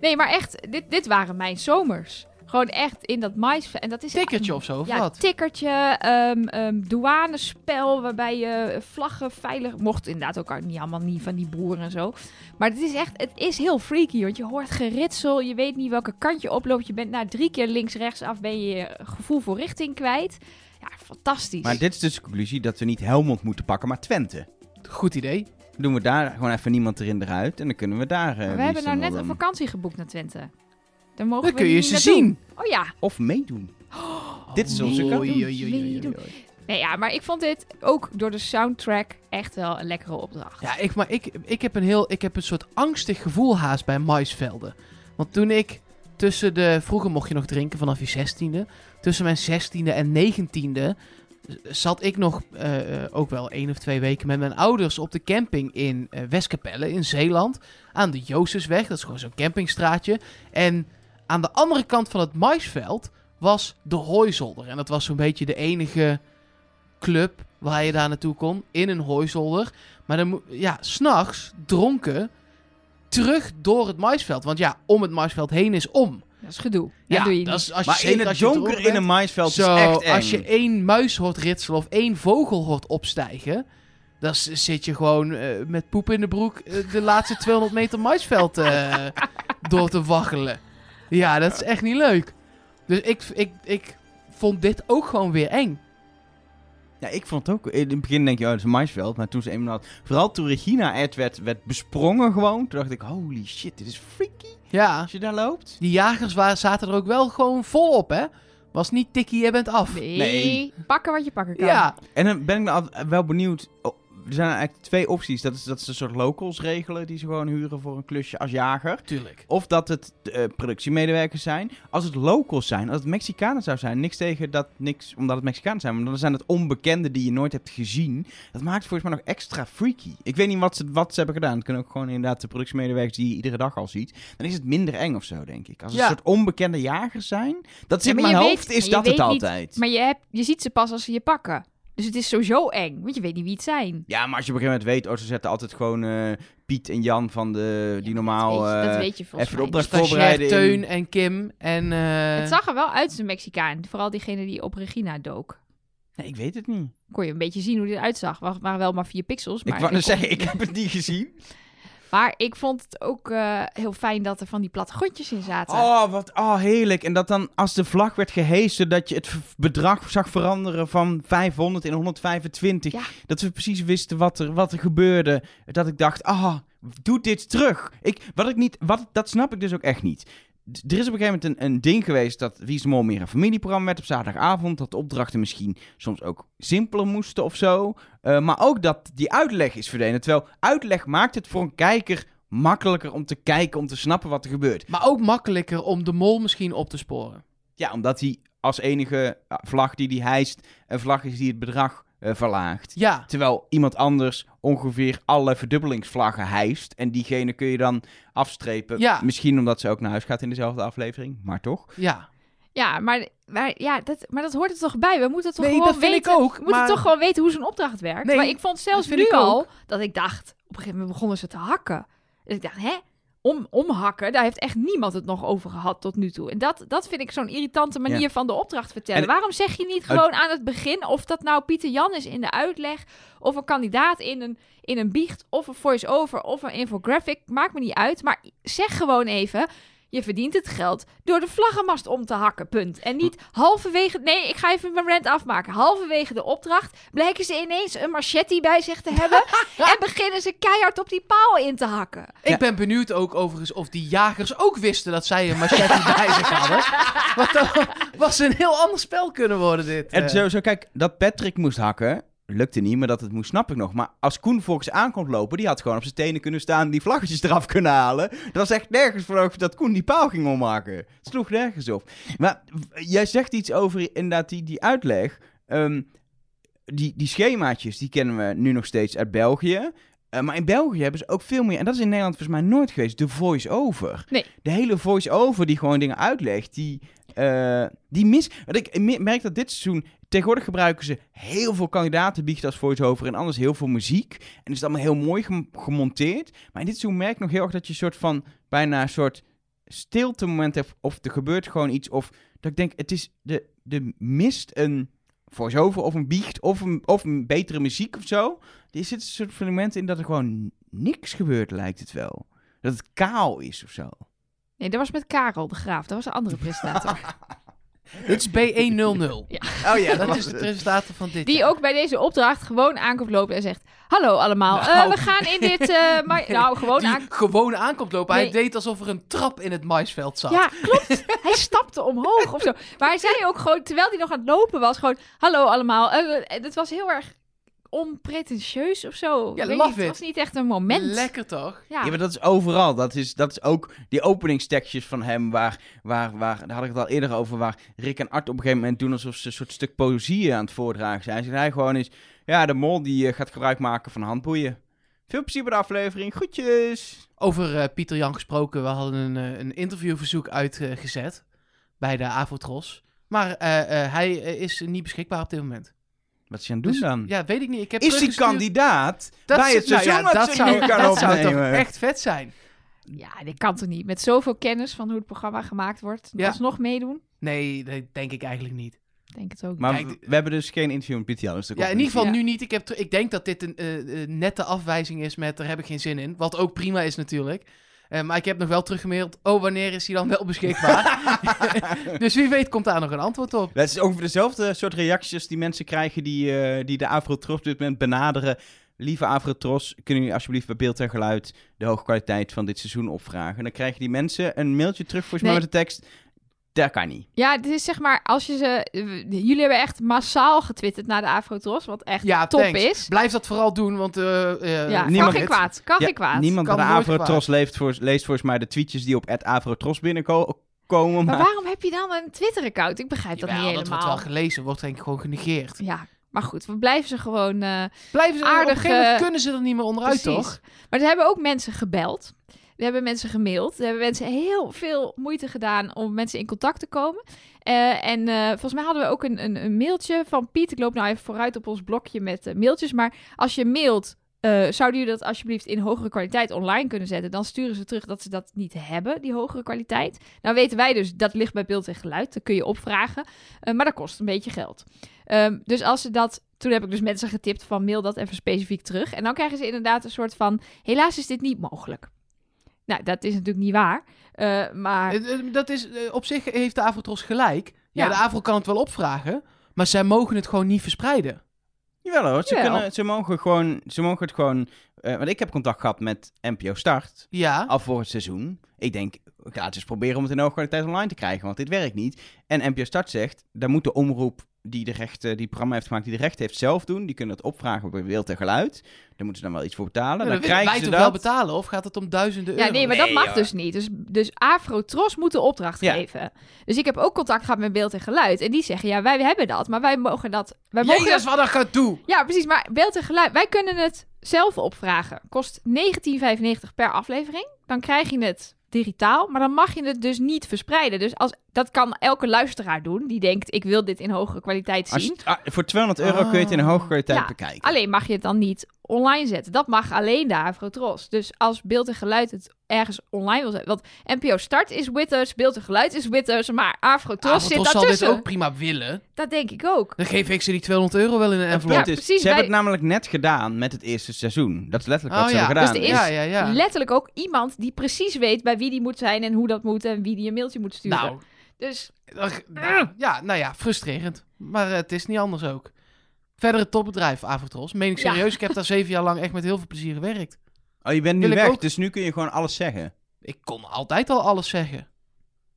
nee, maar echt, dit, dit waren mijn zomers. Gewoon echt in dat maisveld. En dat is Tikkertje of zo, of ja, wat? tikkertje, ehm ehm, douanespel, waarbij je vlaggen veilig... Mocht inderdaad ook niet allemaal niet van die boeren en zo. Maar het is echt, het is heel freaky, want je hoort geritsel, je weet niet welke kant je oploopt. Je bent na drie keer links-rechts af, ben je je gevoel voor richting kwijt. Ja, fantastisch. maar dit is dus de conclusie dat we niet Helmond moeten pakken, maar Twente. Goed idee. Dan doen we daar gewoon even niemand erin eruit en dan kunnen we daar... eh, we hebben nou net een dan? vakantie geboekt naar Twente. Daar mogen Dan we kun je niet ze naartoe. zien. Oh ja. Of meedoen. Dit is onze kant. oei, oei, oei, oei, Meedoen. oei. Nee, ja, maar ik vond dit ook door de soundtrack echt wel een lekkere opdracht. Ja, ik, maar ik, ik, heb een heel, ik heb een soort angstig gevoel haast bij maisvelden. Want toen ik tussen de... Vroeger mocht je nog drinken vanaf je zestiende. Tussen mijn zestiende en negentiende zat ik nog eh, eh, ook wel één of twee weken met mijn ouders op de camping in eh, Westkapelle in Zeeland. Aan de Jozefsweg, dat is gewoon zo'n campingstraatje. En aan de andere kant van het maisveld was de hooizolder. En dat was zo'n beetje de enige club waar je daar naartoe kon, in een hooizolder. Maar dan, ja, s'nachts dronken terug door het maisveld. Want ja, om het maisveld heen is om. Dat is gedoe. Ja, dat doe je dat niet. is als je, Maar zeker in het als je donker in een maisveld Zo, is echt eng. als je één muis hoort ritselen of één vogel hoort opstijgen... dan zit je gewoon eh, met poep in de broek eh, de laatste (laughs) 200 meter maisveld eh, door te waggelen. Ja, dat is echt niet leuk. Dus ik, ik, ik vond dit ook gewoon weer eng. Ja, ik vond het ook. In het begin denk je, oh, dat is een maisveld. Maar toen ze eenmaal... Vooral toen Regina Ed werd, werd besprongen gewoon. Toen dacht ik, holy shit, dit is freaky. Ja, Als je daar loopt. die jagers waren, zaten er ook wel gewoon vol op, hè? Was niet tikkie, jij bent af. Nee, Nee. pakken wat je pakken kan. Ja, En dan ben ik wel benieuwd... er zijn eigenlijk twee opties. Dat is dat ze een soort locals regelen die ze gewoon huren voor een klusje als jager. Tuurlijk. Of dat het eh, productiemedewerkers zijn. Als het locals zijn, als het Mexicanen zou zijn, niks tegen dat, niks omdat het Mexicanen zijn, maar dan zijn het onbekenden die je nooit hebt gezien. Dat maakt het volgens mij nog extra freaky. Ik weet niet wat ze, wat ze hebben gedaan. Het kunnen ook gewoon inderdaad de productiemedewerkers die je iedere dag al ziet. Dan is het minder eng of zo, denk ik. Als het Ja. een soort onbekende jagers zijn, dat Ja, in mijn hoofd, weet- is dat het niet- altijd. Maar je, hebt, je ziet ze pas als ze je pakken. Dus het is sowieso eng, want je weet niet wie het zijn. Ja, maar als je op een gegeven moment weet, oh, ze zetten altijd gewoon eh, Piet en Jan van de, die normaal dat, weet je, dat eh, weet je volgens even de opdracht voorbereiden. In- Teun en Kim en... eh, Het zag er wel uit als een Mexicaan. Vooral diegene die op Regina dook. Nee, ik weet het niet. Kon je een beetje zien hoe dit eruit zag. Het waren wel maar vier pixels. Maar ik wou net zeggen, ik heb het niet gezien. (laughs) Maar ik vond het ook eh, heel fijn dat er van die plattegrondjes in zaten. Oh, wat oh, heerlijk. En dat dan als de vlag werd gehezen, dat je het bedrag zag veranderen van 500 in 125. Ja. Dat we precies wisten wat er, wat er gebeurde. Dat ik dacht, ah, doe dit terug. Ik, wat ik niet, wat, dat snap ik dus ook echt niet. Er is op een gegeven moment een, een ding geweest dat Wie is de Mol meer een familieprogramma werd op zaterdagavond. Dat de opdrachten misschien soms ook simpeler moesten of zo. Eh, maar ook dat die uitleg is verdwenen. Terwijl uitleg maakt het voor een kijker makkelijker om te kijken, om te snappen wat er gebeurt. Maar ook makkelijker om de mol misschien op te sporen. Ja, omdat hij als enige eh, vlag die hij hijst een vlag is die het bedrag eh, verlaagt. Ja, Terwijl iemand anders ongeveer alle verdubbelingsvlaggen hijst. En diegene kun je dan afstrepen. Ja. Misschien omdat ze ook naar huis gaat in dezelfde aflevering, maar toch. ja. Ja, maar, maar, ja, dat, maar dat hoort er toch bij? We moeten toch Nee, gewoon dat vind weten... ik ook, We moeten maar- toch gewoon weten hoe zo'n opdracht werkt. Nee, maar ik vond zelfs nu al dat ik dacht... Op een gegeven moment begonnen ze te hakken. En ik dacht, hè? Om, omhakken, daar heeft echt niemand het nog over gehad tot nu toe. En dat, dat vind ik zo'n irritante manier Ja. van de opdracht vertellen. En- Waarom zeg je niet gewoon aan het begin... of dat nou Pieter Jan is in de uitleg... of een kandidaat in een, in een biecht... of een voice-over of een infographic. Maakt me niet uit. Maar zeg gewoon even... Je verdient het geld door de vlaggenmast om te hakken, punt. En niet halverwege... Nee, ik ga even mijn rant afmaken. Halverwege de opdracht blijken ze ineens een machete bij zich te hebben... (laughs) en beginnen ze keihard op die paal in te hakken. Ik ben benieuwd ook overigens of die jagers ook wisten dat zij een machete (laughs) bij zich hadden. Want dan was een heel ander spel kunnen worden dit. En eh. zo, zo, kijk, dat Patrick moest hakken. Lukte niet, maar dat het moest, snap ik nog. Maar als Koen volgens aankomt lopen, die had gewoon op zijn tenen kunnen staan, die vlaggetjes eraf kunnen halen. Er was echt nergens voor dat Koen die paal ging omhakken. Het sloeg nergens op. Maar jij zegt iets over inderdaad die, die uitleg. Ehm, die, die schemaatjes, die kennen we nu nog steeds uit België. Eh, maar in België hebben ze ook veel meer, en dat is in Nederland volgens mij nooit geweest, de voice-over. Nee. De hele voice-over die gewoon dingen uitlegt, die, eh, die mis... Want ik me- merk dat dit seizoen, tegenwoordig gebruiken ze heel veel kandidaten biechten als voice-over en anders heel veel muziek. En is het allemaal heel mooi gem- gemonteerd. Maar in dit seizoen merk ik nog heel erg dat je een soort van, bijna een soort stilte moment hebt, of er gebeurt gewoon iets, of dat ik denk, het is, de, de mist een voice-over of een biecht of een, of een betere muziek of zo. Er zit een soort van momenten in dat er gewoon niks gebeurt, lijkt het wel. Dat het kaal is of zo. Nee, dat was met Karel de Graaf. Dat was een andere presentator. (laughs) Dit is B100. (laughs) Oh ja, Dat is de presentator van dit. Die jaar. ook bij deze opdracht gewoon aankomt lopen en zegt... Hallo allemaal, eh, Nou. we gaan in dit... eh, (laughs) maar, nou, gewoon die gewoon aankomt lopen. Hij deed alsof er een trap in het maisveld zat. Ja, klopt. (laughs) hij stapte omhoog of zo. Maar hij zei ook gewoon, terwijl hij nog aan het lopen was, gewoon... Hallo allemaal. Eh, eh, het was heel erg onpretentieus of zo. Ja, weet love niet, Het it. was niet echt een moment. Lekker toch? Ja. Ja, maar dat is overal. Dat is, dat is ook die openingstekstjes van hem, waar, waar, waar, daar had ik het al eerder over, waar Rick en Art op een gegeven moment doen alsof ze een soort stuk poëzie aan het voordragen zijn. Zegt hij gewoon is, ja, de mol die eh, gaat gebruik maken van handboeien. Veel plezier bij de aflevering. Groetjes. Over eh, Pieter Jan gesproken. We hadden een, eh, een interviewverzoek uitgezet bij de Avotros. Maar eh, eh, hij is niet beschikbaar op dit moment. Wat is hij aan het doen Dus, dan? Ja, weet ik niet. Ik heb is hij teruggestuurd- kandidaat Dat bij het seizoen nou ja, dat zou, nu kan dat zou toch echt vet zijn. Ja, dit kan toch niet? Met zoveel kennis van hoe het programma gemaakt wordt. Ja. Alsnog meedoen? Nee, dat denk ik eigenlijk niet. Ik denk het ook. Maar Kijk, we, we hebben dus geen interview met Pieter Jan. Dus Ja, in ieder geval Ja. nu niet. Ik, heb ik denk dat dit een eh, eh, nette afwijzing is met daar heb ik geen zin in. Wat ook prima is natuurlijk. Eh, maar ik heb nog wel teruggemaild. Oh, wanneer is hij dan wel beschikbaar? (laughs) (laughs) dus wie weet komt daar nog een antwoord op. Dat is ongeveer dezelfde soort reacties die mensen krijgen die, eh, die de Avrotros op dit moment benaderen. Lieve Avrotros, kunnen jullie alsjeblieft bij beeld en geluid de hoge kwaliteit van dit seizoen opvragen? Dan krijgen die mensen een mailtje terug volgens mij Nee. met de tekst... Dat kan niet. Ja, dit is zeg maar, als je ze... Jullie hebben echt massaal getwitterd naar de Afrotros, wat echt Ja, top thanks. is. Blijf dat vooral doen, want... eh eh, Ja, kan niemand- geen kwaad. Kan Ja, geen kwaad. Niemand Kan bij de nooit Avrotros leest, voor, leest volgens mij de tweetjes die op Avrotros binnenkomen. Maar Maar waarom heb je dan een Twitter-account? Ik begrijp dat niet dat wordt helemaal. wel gelezen, wordt denk ik gewoon genegeerd. Ja, maar goed, we blijven ze gewoon... eh, Blijven ze, op een Aardig, gegeven moment kunnen ze er niet meer onderuit, Precies. toch? Maar er hebben ook mensen gebeld. Er hebben mensen gemaild. Er hebben mensen heel veel moeite gedaan om mensen in contact te komen. Eh, en eh, volgens mij hadden we ook een, een, een mailtje van Piet. Ik loop nou even vooruit op ons blokje met eh, mailtjes. Maar als je mailt, zouden jullie dat alsjeblieft in hogere kwaliteit online kunnen zetten? Dan sturen ze terug dat ze dat niet hebben, die hogere kwaliteit. Nou weten wij dus, dat ligt bij beeld en geluid. Dat kun je opvragen. Maar dat kost een beetje geld. Ehm, dus als ze dat... Toen heb ik dus mensen getipt van mail dat even specifiek terug. En dan krijgen ze inderdaad een soort van... Helaas is dit niet mogelijk. Nou, dat is natuurlijk niet waar. Eh, maar Eh, eh, Dat is, op zich heeft de Avrotros gelijk. Ja, Ja. de Avro kan het wel opvragen, maar zij mogen het gewoon niet verspreiden. Jawel hoor, ze, Jawel. kunnen, ze, mogen gewoon, ze mogen het gewoon... eh, want ik heb contact gehad met NPO Start Ja, al voor het seizoen. Ik denk, ik ga het eens proberen om het in hoge kwaliteit online te krijgen, want dit werkt niet. En NPO Start zegt, daar moet de omroep die de rechten, die het programma heeft gemaakt, die de rechten heeft zelf doen. Die kunnen het opvragen bij beeld en geluid. Daar moeten ze dan wel iets voor betalen. dan krijgen wij ze toch dat. wel betalen, of gaat het om duizenden Ja, euro? nee, maar dat Nee, mag joh. dus niet. Dus, dus Afrotros moet de opdracht Ja. geven. Dus ik heb ook contact gehad met beeld en geluid. En die zeggen, ja, wij hebben dat, maar wij mogen dat... Wij mogen Jezus, wat een gedoe! Ja, precies. Maar beeld en geluid, wij kunnen het zelf opvragen. Kost 19,95 per aflevering. Dan krijg je het digitaal, maar dan mag je het dus niet verspreiden. Dus als, dat kan elke luisteraar doen die denkt, ik wil dit in hogere kwaliteit Als zien. je, ah, voor 200 euro kun je het in een hoge kwaliteit Ja, bekijken. Alleen mag je het dan niet online zetten. Dat mag alleen de Afrotros. Dus als beeld en geluid het ergens online wil zetten. Want NPO Start is Witters, beeld en geluid is Witters, maar Afrotros, Avrotros zit zal dit daartussen. ook prima willen. Dat denk ik ook. Dan geef ik ze die 200 euro wel in een envelop. Ja, is, precies, ze hebben het namelijk net gedaan met het eerste seizoen. Dat is letterlijk wat Oh ze ja. hebben gedaan. Dus er is- ja, ja, ja. Letterlijk ook iemand die precies weet bij wie die moet zijn en hoe dat moet en wie die een mailtje moet sturen. Nou, Dus ach, nou, ja, nou ja, frustrerend. Maar eh, het is niet anders ook. Verder het topbedrijf, Avrotros. Meen ik Ja. serieus, ik heb daar zeven jaar lang echt met heel veel plezier gewerkt. Oh, je bent nu Wil weg, ook- dus nu kun je gewoon alles zeggen. Ik kon altijd al alles zeggen.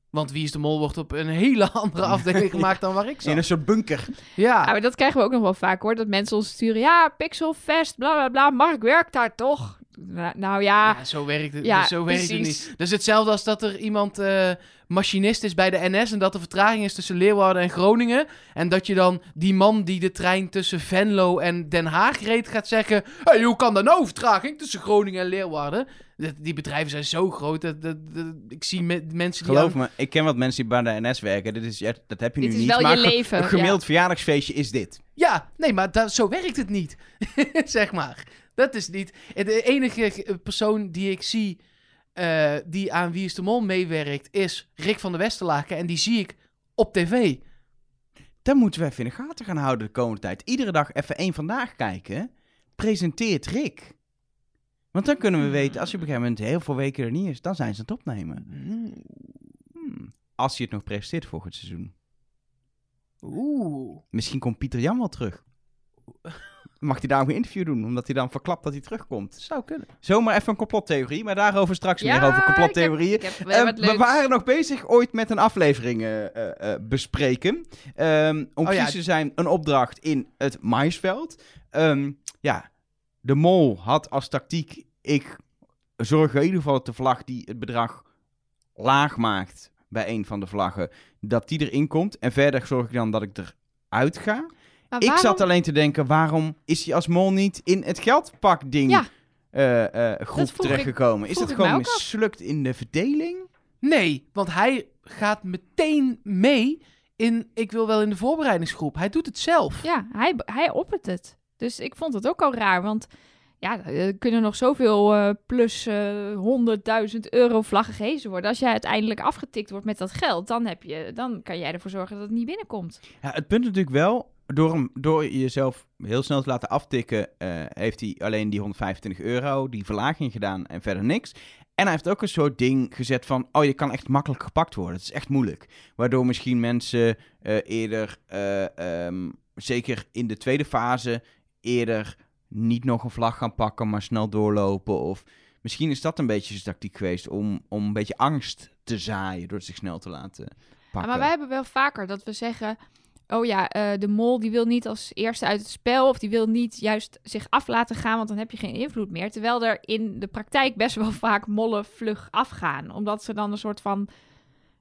Want Wie is de Mol wordt op een hele (laughs) andere afdeling gemaakt dan waar ik In een zat. soort bunker. ja, Ja, maar dat krijgen we ook nog wel vaak hoor. Dat mensen ons sturen. Ja, Pixelfest, bla bla bla. Mark werkt daar toch? Nou, nou ja. ja, zo werkt het, Ja, zo werkt het precies. niet. Dat is hetzelfde als dat er iemand eh, machinist is bij de NS... en dat er vertraging is tussen Leeuwarden en Groningen... en dat je dan die man die de trein tussen Venlo en Den Haag reed gaat zeggen... Hey, hoe kan dat nou, vertraging tussen Groningen en Leeuwarden? Dat- Die bedrijven zijn zo groot. Dat, dat, dat- ik zie me- mensen die... Geloof aan- me, ik ken wat mensen die bij de NS werken. Dit is, ja, dat heb je Dit nu is niet. wel maar je leven, Een ja. gemiddeld verjaardagsfeestje is dit. Ja, nee, maar zo werkt het niet. (laughs) zeg maar. Dat is niet. De enige persoon die ik zie eh, die aan Wie is de Mol meewerkt, is Rick van der Westerlaken. En die zie ik op tv. Dat moeten we even in de gaten gaan houden de komende tijd. Iedere dag even één vandaag kijken. Presenteert Rick. Want dan kunnen we weten, als je op een gegeven moment heel veel weken er niet is, dan zijn ze aan het opnemen. Hmm. Als hij het nog presenteert volgend seizoen. Oeh. Misschien komt Pieter Jan wel terug. (laughs) Mag hij daar ook een interview doen, omdat hij dan verklapt dat hij terugkomt. Zou kunnen. Zomaar even een complottheorie, maar daarover straks Ja, meer over ik heb- complottheorieën. Ik heb, weer Ehm, we waren nog bezig ooit met een aflevering eh, eh, eh, bespreken. Ehm, om Oh ja. precies te zijn, een opdracht in het maisveld. Ehm, ja, de mol had als tactiek... Ik zorg in ieder geval dat de vlag die het bedrag laag maakt bij een van de vlaggen, dat die erin komt. En verder zorg ik dan dat ik eruit ga. Ik zat alleen te denken, waarom is hij als mol niet in het geldpak-ding Ja. eh, eh, groep terechtgekomen? Is dat gewoon mislukt in de verdeling? Nee, want hij gaat meteen mee in... Ik wil wel in de voorbereidingsgroep. Hij doet het zelf. Ja, hij, hij oppert het. Dus ik vond het ook al raar, want ja, er kunnen nog zoveel eh, plus eh 100.000 euro vlaggen gehezen worden. Als jij uiteindelijk afgetikt wordt met dat geld, dan, heb je, dan kan jij ervoor zorgen dat het niet binnenkomt. Ja, het punt natuurlijk wel, door, hem, door jezelf heel snel te laten aftikken, eh, heeft hij alleen die 125 euro, die verlaging gedaan en verder niks. En hij heeft ook een soort ding gezet van, oh, je kan echt makkelijk gepakt worden. Het is echt moeilijk. Waardoor misschien mensen eh, eerder, eh, ehm, zeker in de tweede fase, eerder niet nog een vlag gaan pakken, maar snel doorlopen. Of misschien is dat een beetje zijn tactiek geweest om, om een beetje angst te zaaien door zich snel te laten pakken. maar wij hebben wel vaker dat we zeggen... Oh ja, eh, de mol die wil niet als eerste uit het spel... of die wil niet juist zich af laten gaan... want dan heb je geen invloed meer. Terwijl er in de praktijk best wel (laughs) vaak mollen vlug afgaan. Omdat ze dan een soort van...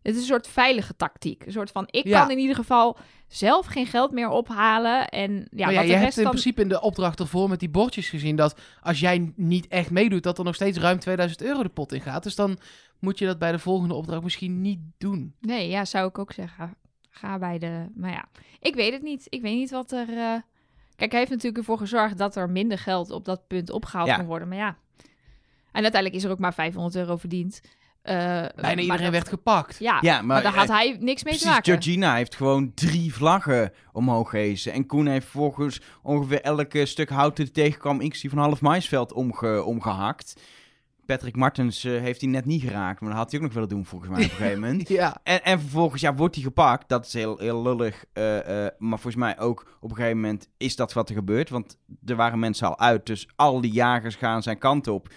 Het is een soort veilige tactiek. Een soort van, ik Ja. kan in ieder geval zelf geen geld meer ophalen. En ja, maar ja, wat je de hebt rest in dan... principe in de opdracht ervoor met die bordjes gezien dat als jij niet echt meedoet, dat er nog steeds ruim 2000 euro de pot in gaat. Dus dan moet je dat bij de volgende opdracht misschien niet doen. Nee, ja, zou ik ook zeggen. Ga bij de... Maar ja, ik weet het niet. Ik weet niet wat er... eh, Kijk, hij heeft natuurlijk ervoor gezorgd dat er minder geld op dat punt opgehaald Ja. kon worden. Maar ja. En uiteindelijk is er ook maar 500 euro verdiend. Eh, maar Bijna iedereen dat- werd gepakt. Ja, Ja, maar, maar, daar had eh, hij niks mee te Precies, maken. Georgina heeft gewoon drie vlaggen omhoog gehezen. En Koen heeft volgens ongeveer elke stuk hout dat hij tegenkwam, inclusief van half maisveld, omge, omgehakt. Patrick Martens eh, heeft hij net niet geraakt, maar dat had hij ook nog willen doen volgens mij op een gegeven (laughs) moment. Ja. En, en vervolgens ja, wordt hij gepakt. Dat is heel, heel lullig. eh, eh, maar volgens mij ook op een gegeven moment is dat wat er gebeurt. Want er waren mensen al uit. Dus al die jagers gaan zijn kant op.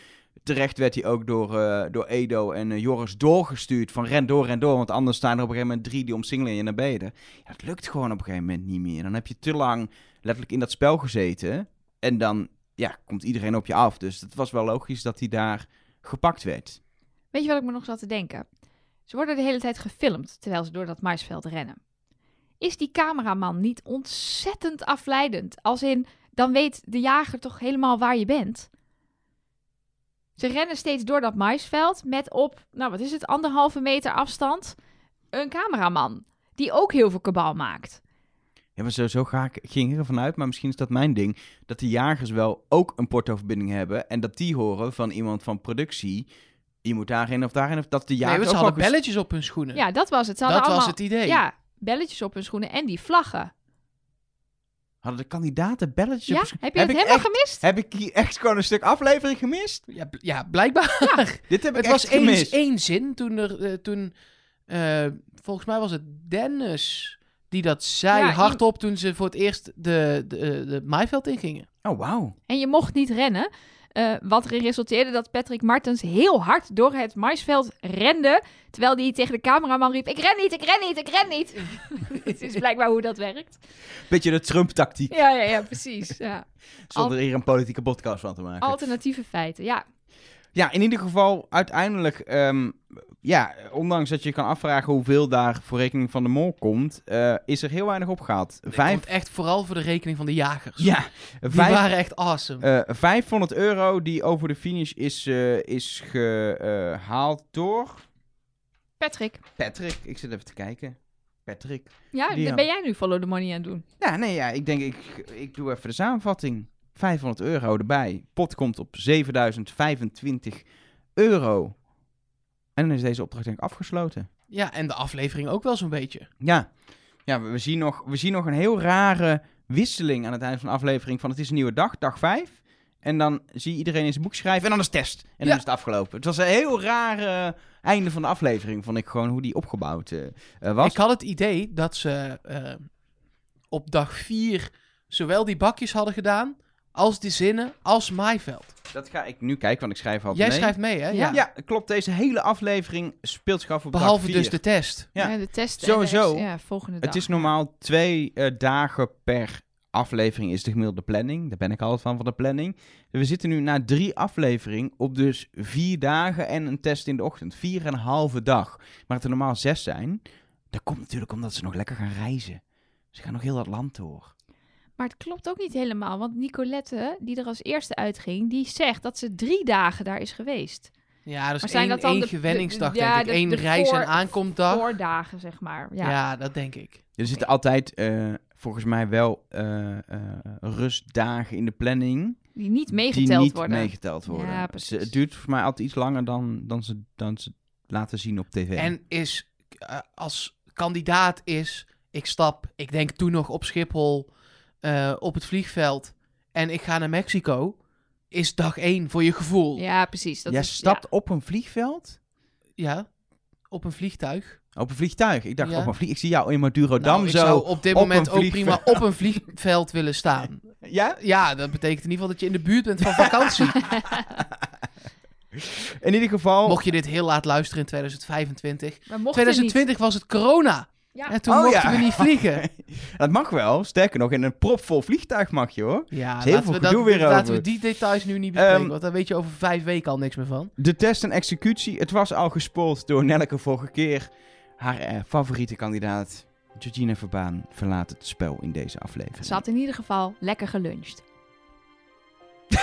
Terecht werd hij ook door, door Edo en Joris doorgestuurd. Van ren door, ren door. Want anders staan er op een gegeven moment drie die omsingelen je naar beneden. Ja, dat lukt gewoon op een gegeven moment niet meer. Dan heb je te lang letterlijk in dat spel gezeten. En dan ja, komt iedereen op je af. Dus het was wel logisch dat hij daar gepakt werd. Weet je wat ik me nog zat te denken? Ze worden de hele tijd gefilmd terwijl ze door dat maisveld rennen. Is die cameraman niet ontzettend afleidend? Als in, dan weet de jager toch helemaal waar je bent? Ze rennen steeds door dat maisveld met op, nou wat is het, anderhalve meter afstand een cameraman. Die ook heel veel kabal maakt. Ja, maar sowieso ga ik, ging ik ervan uit, maar misschien is dat mijn ding, dat de jagers wel ook een portoverbinding hebben en dat die horen van iemand van productie, je moet daarin of daarin, of dat de Nee, jagers want ze ook hadden wel belletjes op hun schoenen. Ja, dat was het. Ze dat hadden was allemaal, het idee. Ja, belletjes op hun schoenen en die vlaggen. Hadden de kandidaten belletjes Ja, op heb je Heb het ik helemaal echt- gemist? Heb ik hier echt gewoon een stuk aflevering gemist? Ja, bl- ja, blijkbaar. (laughs) Dit heb ik Het echt was één, gemist. één zin toen er, eh, toen, eh, volgens mij was het Dennis die dat zei Ja, hardop toen ze voor het eerst de, de, de, maaiveld ingingen. Oh, wauw. En je mocht niet rennen. eh, wat erin resulteerde dat Patrick Martens heel hard door het maisveld rende. Terwijl hij tegen de cameraman riep: Ik ren niet, ik ren niet, ik ren niet. (laughs) Het is blijkbaar hoe dat werkt. Beetje de Trump-tactiek, Ja, ja, ja, precies. Ja. zonder hier een politieke podcast van te maken. Alternatieve feiten, ja. Ja, in ieder geval uiteindelijk, ehm, ja, ondanks dat je kan afvragen hoeveel daar voor rekening van de mol komt, eh, is er heel weinig opgehaald. Het Vijf, komt echt vooral voor de rekening van de jagers. ja, Die vijf, waren echt awesome. eh, 500 euro die over de finish is, eh, is gehaald door Patrick, Patrick. Ik zit even te kijken. Patrick. ja, Die, ben jij nu follow the money aan het doen. Ja, nee, ja, ik denk, ik, ik doe even de samenvatting. 500 euro erbij. Pot komt op 7025 euro. En dan is deze opdracht denk ik afgesloten. Ja, en de aflevering ook wel zo'n beetje. Ja, ja we, zien nog, we zien nog een heel rare wisseling aan het einde van de aflevering. Van het is een nieuwe dag, dag 5. En dan zie je iedereen in zijn boek schrijven en dan is test. En dan Ja. is het afgelopen. Het was een heel raar eh, einde van de aflevering, vond ik gewoon hoe die opgebouwd eh, eh, was. Ik had het idee dat ze eh, op dag 4 zowel die bakjes hadden gedaan, als die zinnen, als maaiveld. Dat ga ik nu kijken, want ik schrijf altijd Jij mee. schrijft mee, hè? Ja. Ja, klopt. Deze hele aflevering speelt zich af op Behalve dag dus de test. Ja. Ja, de test Sowieso. Ja, volgende dag. Het is normaal twee eh, dagen per aflevering is de gemiddelde planning. Daar ben ik altijd van, van de planning. We zitten nu na drie afleveringen op dus vier dagen en een test in de ochtend. Vier en een halve dag. Maar het er normaal zes zijn. Dat komt natuurlijk omdat ze nog lekker gaan reizen. Ze gaan nog heel dat land door. Maar het klopt ook niet helemaal, want Nicolette, die er als eerste uitging, die zegt dat ze drie dagen daar is geweest. Ja, dus Maar zijn één, dat dan één de- gewenningsdag, de- denk ik. de- Eén de reis- voor- en aankomstdag. Voordagen, zeg maar. Ja. Ja. dat denk ik. Er zitten altijd eh, volgens mij wel eh, eh, rustdagen in de planning. Die niet die meegeteld niet worden. meegeteld worden. Ja, Ze- precies. het duurt voor mij altijd iets langer dan, dan, ze, dan ze laten zien op tv. En is als kandidaat is, ik stap, ik denk toen nog op Schiphol eh, op het vliegveld en ik ga naar Mexico, is dag één voor je gevoel. Ja, Ja, precies. Dat Jij is, stapt op een vliegveld? op een vliegtuig. Op een vliegtuig. Ik dacht Ja. op een vlieg. Ik zie jou in Madurodam Nou, ik zo. zou op dit op moment ook prima op een vliegveld willen staan. (laughs) Ja? Ja, dat betekent in ieder geval dat je in de buurt bent van vakantie. (laughs) In ieder geval... Mocht je dit heel laat luisteren in 2025. Maar mocht het niet. 2020 was het corona. Ja. En toen Oh, mochten ja. we niet vliegen. (laughs) Dat mag wel. Sterker nog, in een propvol vliegtuig mag je hoor. Ja, is heel laten, veel we, dat, gedoe weer laten over. we die details nu niet bespreken. Ehm, want daar weet je over vijf weken al niks meer van. De test en executie. Het was al gespoord door Nelleke vorige keer. Haar eh, favoriete kandidaat, Georgina Verbaan, verlaat het spel in deze aflevering. Ze had in ieder geval lekker geluncht. (laughs)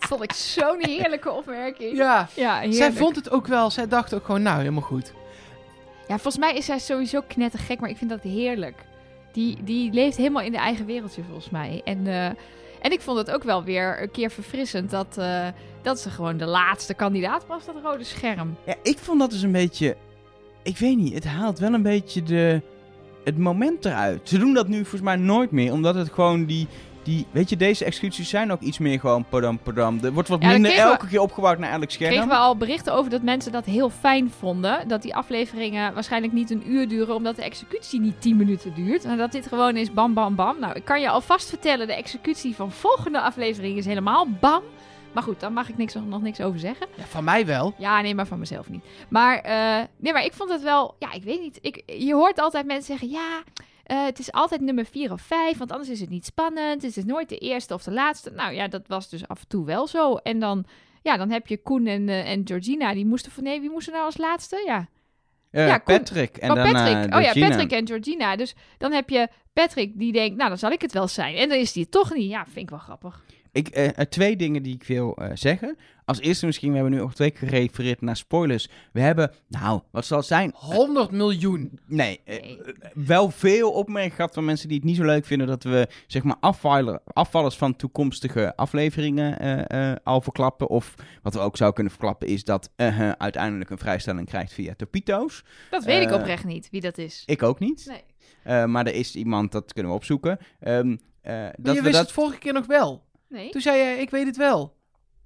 Dat vond ik zo'n heerlijke opmerking. Ja, Ja, heerlijk. zij vond het ook wel. Zij dacht ook gewoon, nou, helemaal goed. Ja, volgens mij is zij sowieso knettergek, maar ik vind dat heerlijk. Die, die leeft helemaal in de eigen wereldje, volgens mij. En, eh, en ik vond het ook wel weer een keer verfrissend dat, eh, dat ze gewoon de laatste kandidaat was, dat rode scherm. Ja, ik vond dat dus een beetje... Ik weet niet, het haalt wel een beetje de, het moment eruit. Ze doen dat nu volgens mij nooit meer, omdat het gewoon die... die weet je, deze executies zijn ook iets meer gewoon padam padam. Er wordt wat Ja, minder we- elke keer opgebouwd naar elk scherm. Kregen we al berichten over dat mensen dat heel fijn vonden. Dat die afleveringen waarschijnlijk niet een uur duren, omdat de executie niet 10 minuten duurt. En dat dit gewoon is bam, bam, bam. Nou, ik kan je alvast vertellen, de executie van volgende aflevering is helemaal bam. Maar goed, daar mag ik niks, nog niks over zeggen. Ja, van mij wel. Ja, nee, maar van mezelf niet. Maar, eh, nee, maar ik vond het wel... Ja, ik weet niet. Ik, je hoort altijd mensen zeggen... Ja, eh, het is altijd nummer 4 of 5, want anders is het niet spannend. Het is nooit de eerste of de laatste. Nou ja, dat was dus af en toe wel zo. En dan, ja, dan heb je Koen en, eh, en Georgina. Die moesten van... Nee, wie moest er nou als laatste? Ja, Eh, ja, Koen- Patrick en oh, Patrick. Oh ja. Patrick en Georgina. Dus dan heb je Patrick die denkt... Nou, dan zal ik het wel zijn. En dan is die het toch niet. Ja, vind ik wel grappig. Ik, eh, eh, twee dingen die ik wil eh, zeggen. Als eerste misschien, we hebben nu ook twee keer gerefereerd naar spoilers. We hebben, nou, wat zal het zijn? 100 miljoen. Nee, Nee. wel veel opmerkingen gehad van mensen die het niet zo leuk vinden dat we, zeg maar, afvallen, afvallers van toekomstige afleveringen eh, eh, al verklappen. Of wat we ook zouden kunnen verklappen is dat uiteindelijk een vrijstelling krijgt via Topito's. Dat weet ik oprecht niet, wie dat is. Ik ook niet. Nee. Eh, maar er is iemand, dat kunnen we opzoeken. Ehm, eh, Maar dat je we wist dat... het vorige keer nog wel. Nee. Toen zei je, ik weet het wel.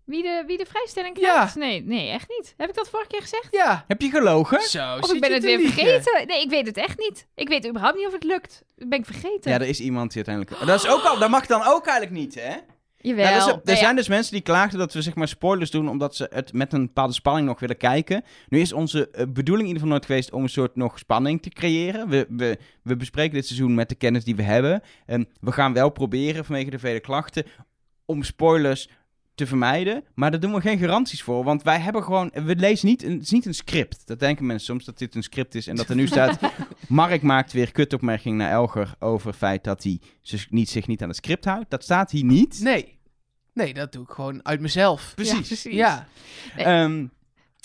Wie de, wie de vrijstelling Ja. krijgt? Nee, nee, echt niet. Heb ik dat vorige keer gezegd? Ja. Heb je gelogen? Zo, Of ik ben het weer liegen. vergeten? Nee, ik weet het echt niet. Ik weet überhaupt niet of het lukt. Dat ben ik vergeten. Ja, er is iemand die uiteindelijk... Dat, is ook al, dat mag dan ook eigenlijk niet, hè? Jawel. Ja, er is- er Nou ja, zijn dus mensen die klaagden dat we zeg maar spoilers doen omdat ze het met een bepaalde spanning nog willen kijken. Nu is onze eh, bedoeling in ieder geval nooit geweest om een soort nog spanning te creëren. We, we, we bespreken dit seizoen met de kennis die we hebben. En we gaan wel proberen vanwege de vele klachten om spoilers te vermijden. Maar daar doen we geen garanties voor. Want wij hebben gewoon... We lezen niet... Een, het is niet een script. Dat denken mensen soms dat dit een script is. En dat er nu staat... (laughs) Mark maakt weer kutopmerking naar Elger over het feit dat hij zich niet, zich niet aan het script houdt. Dat staat hier niet. Nee. Nee, dat doe ik gewoon uit mezelf. Ja, Precies. Ja. Nee. Ehm,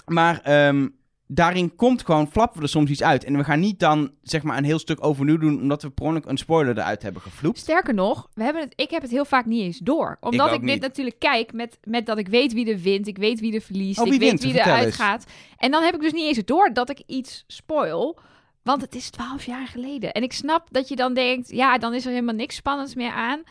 maar ehm, daarin komt gewoon, flappen we er soms iets uit. En we gaan niet dan zeg maar een heel stuk overnieuw doen, omdat we per ongeluk een spoiler eruit hebben gevloept. Sterker nog, we hebben het, ik heb het heel vaak niet eens door. Omdat ik, dit niet. natuurlijk kijk met, met dat ik weet wie er wint, ik weet wie er verliest, Oh, wie ik weet wie er eens. uitgaat. En dan heb ik dus niet eens door dat ik iets spoil. Want het is twaalf jaar geleden. En ik snap dat je dan denkt, ja, dan is er helemaal niks spannends meer aan.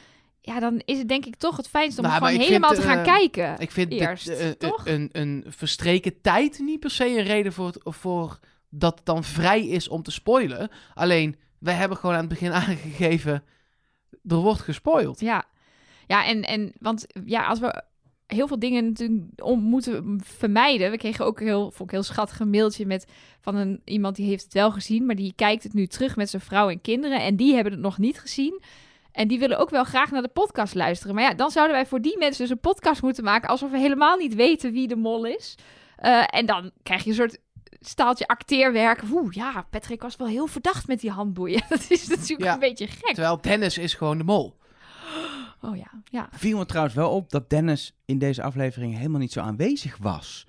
Ja, dan is het denk ik toch het fijnst om Nou, gewoon helemaal vind, te gaan eh, kijken. Ik vind Eerst, toch? een, een verstreken tijd niet per se een reden voor, voor dat het dan vrij is om te spoilen. Alleen, wij hebben gewoon aan het begin (laughs) aangegeven, er wordt gespoild. Ja, ja en, en want ja, als we heel veel dingen natuurlijk om moeten vermijden. We kregen ook heel, vond ik heel schattig een mailtje met van een, iemand die heeft het wel gezien, maar die kijkt het nu terug met zijn vrouw en kinderen en die hebben het nog niet gezien. En die willen ook wel graag naar de podcast luisteren. Maar ja, dan zouden wij voor die mensen dus een podcast moeten maken alsof we helemaal niet weten wie de mol is. Eh, en dan krijg je een soort staaltje acteerwerk. Oeh, ja, Patrick was wel heel verdacht met die handboeien. (laughs) Dat is natuurlijk Ja. een beetje gek. Terwijl Dennis is gewoon de mol. Oh ja, ja. Viel me trouwens wel op dat Dennis in deze aflevering helemaal niet zo aanwezig was.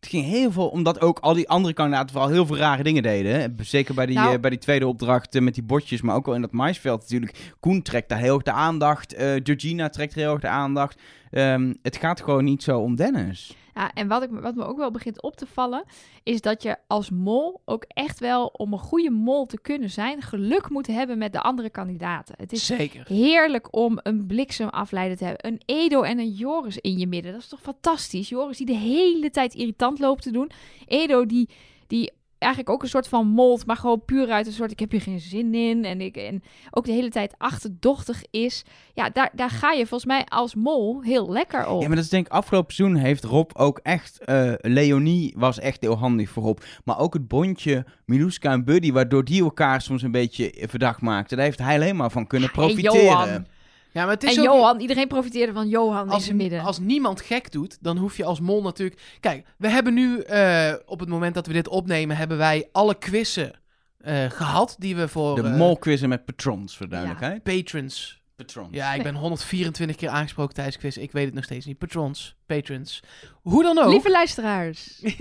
Het ging heel veel, omdat ook al die andere kandidaten vooral heel veel rare dingen deden. hè. Zeker bij die, Nou- eh, bij die tweede opdracht eh, met die botjes, maar ook wel in dat maisveld natuurlijk. Koen trekt daar heel erg de aandacht, eh, Georgina trekt heel erg de aandacht. Ehm, het gaat gewoon niet zo om Dennis. Ja, en wat, ik, wat me ook wel begint op te vallen, is dat je als mol ook echt wel, om een goede mol te kunnen zijn, geluk moet hebben met de andere kandidaten. Het is Zeker. heerlijk om een bliksemafleider te hebben. Een Edo en een Joris in je midden. Dat is toch fantastisch? Joris die de hele tijd irritant loopt te doen. Edo die, die eigenlijk ook een soort van mold, maar gewoon puur uit een soort ik heb hier geen zin in en ik en ook de hele tijd achterdochtig is. Ja, daar, daar ga je volgens mij als mol heel lekker op. Ja, maar dat is denk ik afgelopen seizoen heeft Rob ook echt... eh, Leonie was echt heel handig voor Rob. Maar ook het bondje Miluska en Buddy, waardoor die elkaar soms een beetje verdacht maakten. Daar heeft hij alleen maar van kunnen profiteren. Ja, maar het is en ook... Johan, iedereen profiteerde van Johan in zijn midden. als niemand gek doet, dan hoef je als mol natuurlijk... Kijk, we hebben nu, eh, op het moment dat we dit opnemen, hebben wij alle quizzen eh, gehad die we voor De eh, molquizzen met patrons, voor duidelijkheid. patrons... Patrons. Ja, ik ben 124 keer aangesproken tijdens quiz. Ik weet het nog steeds niet. Patrons, patrons. Hoe dan ook. Lieve luisteraars. (laughs)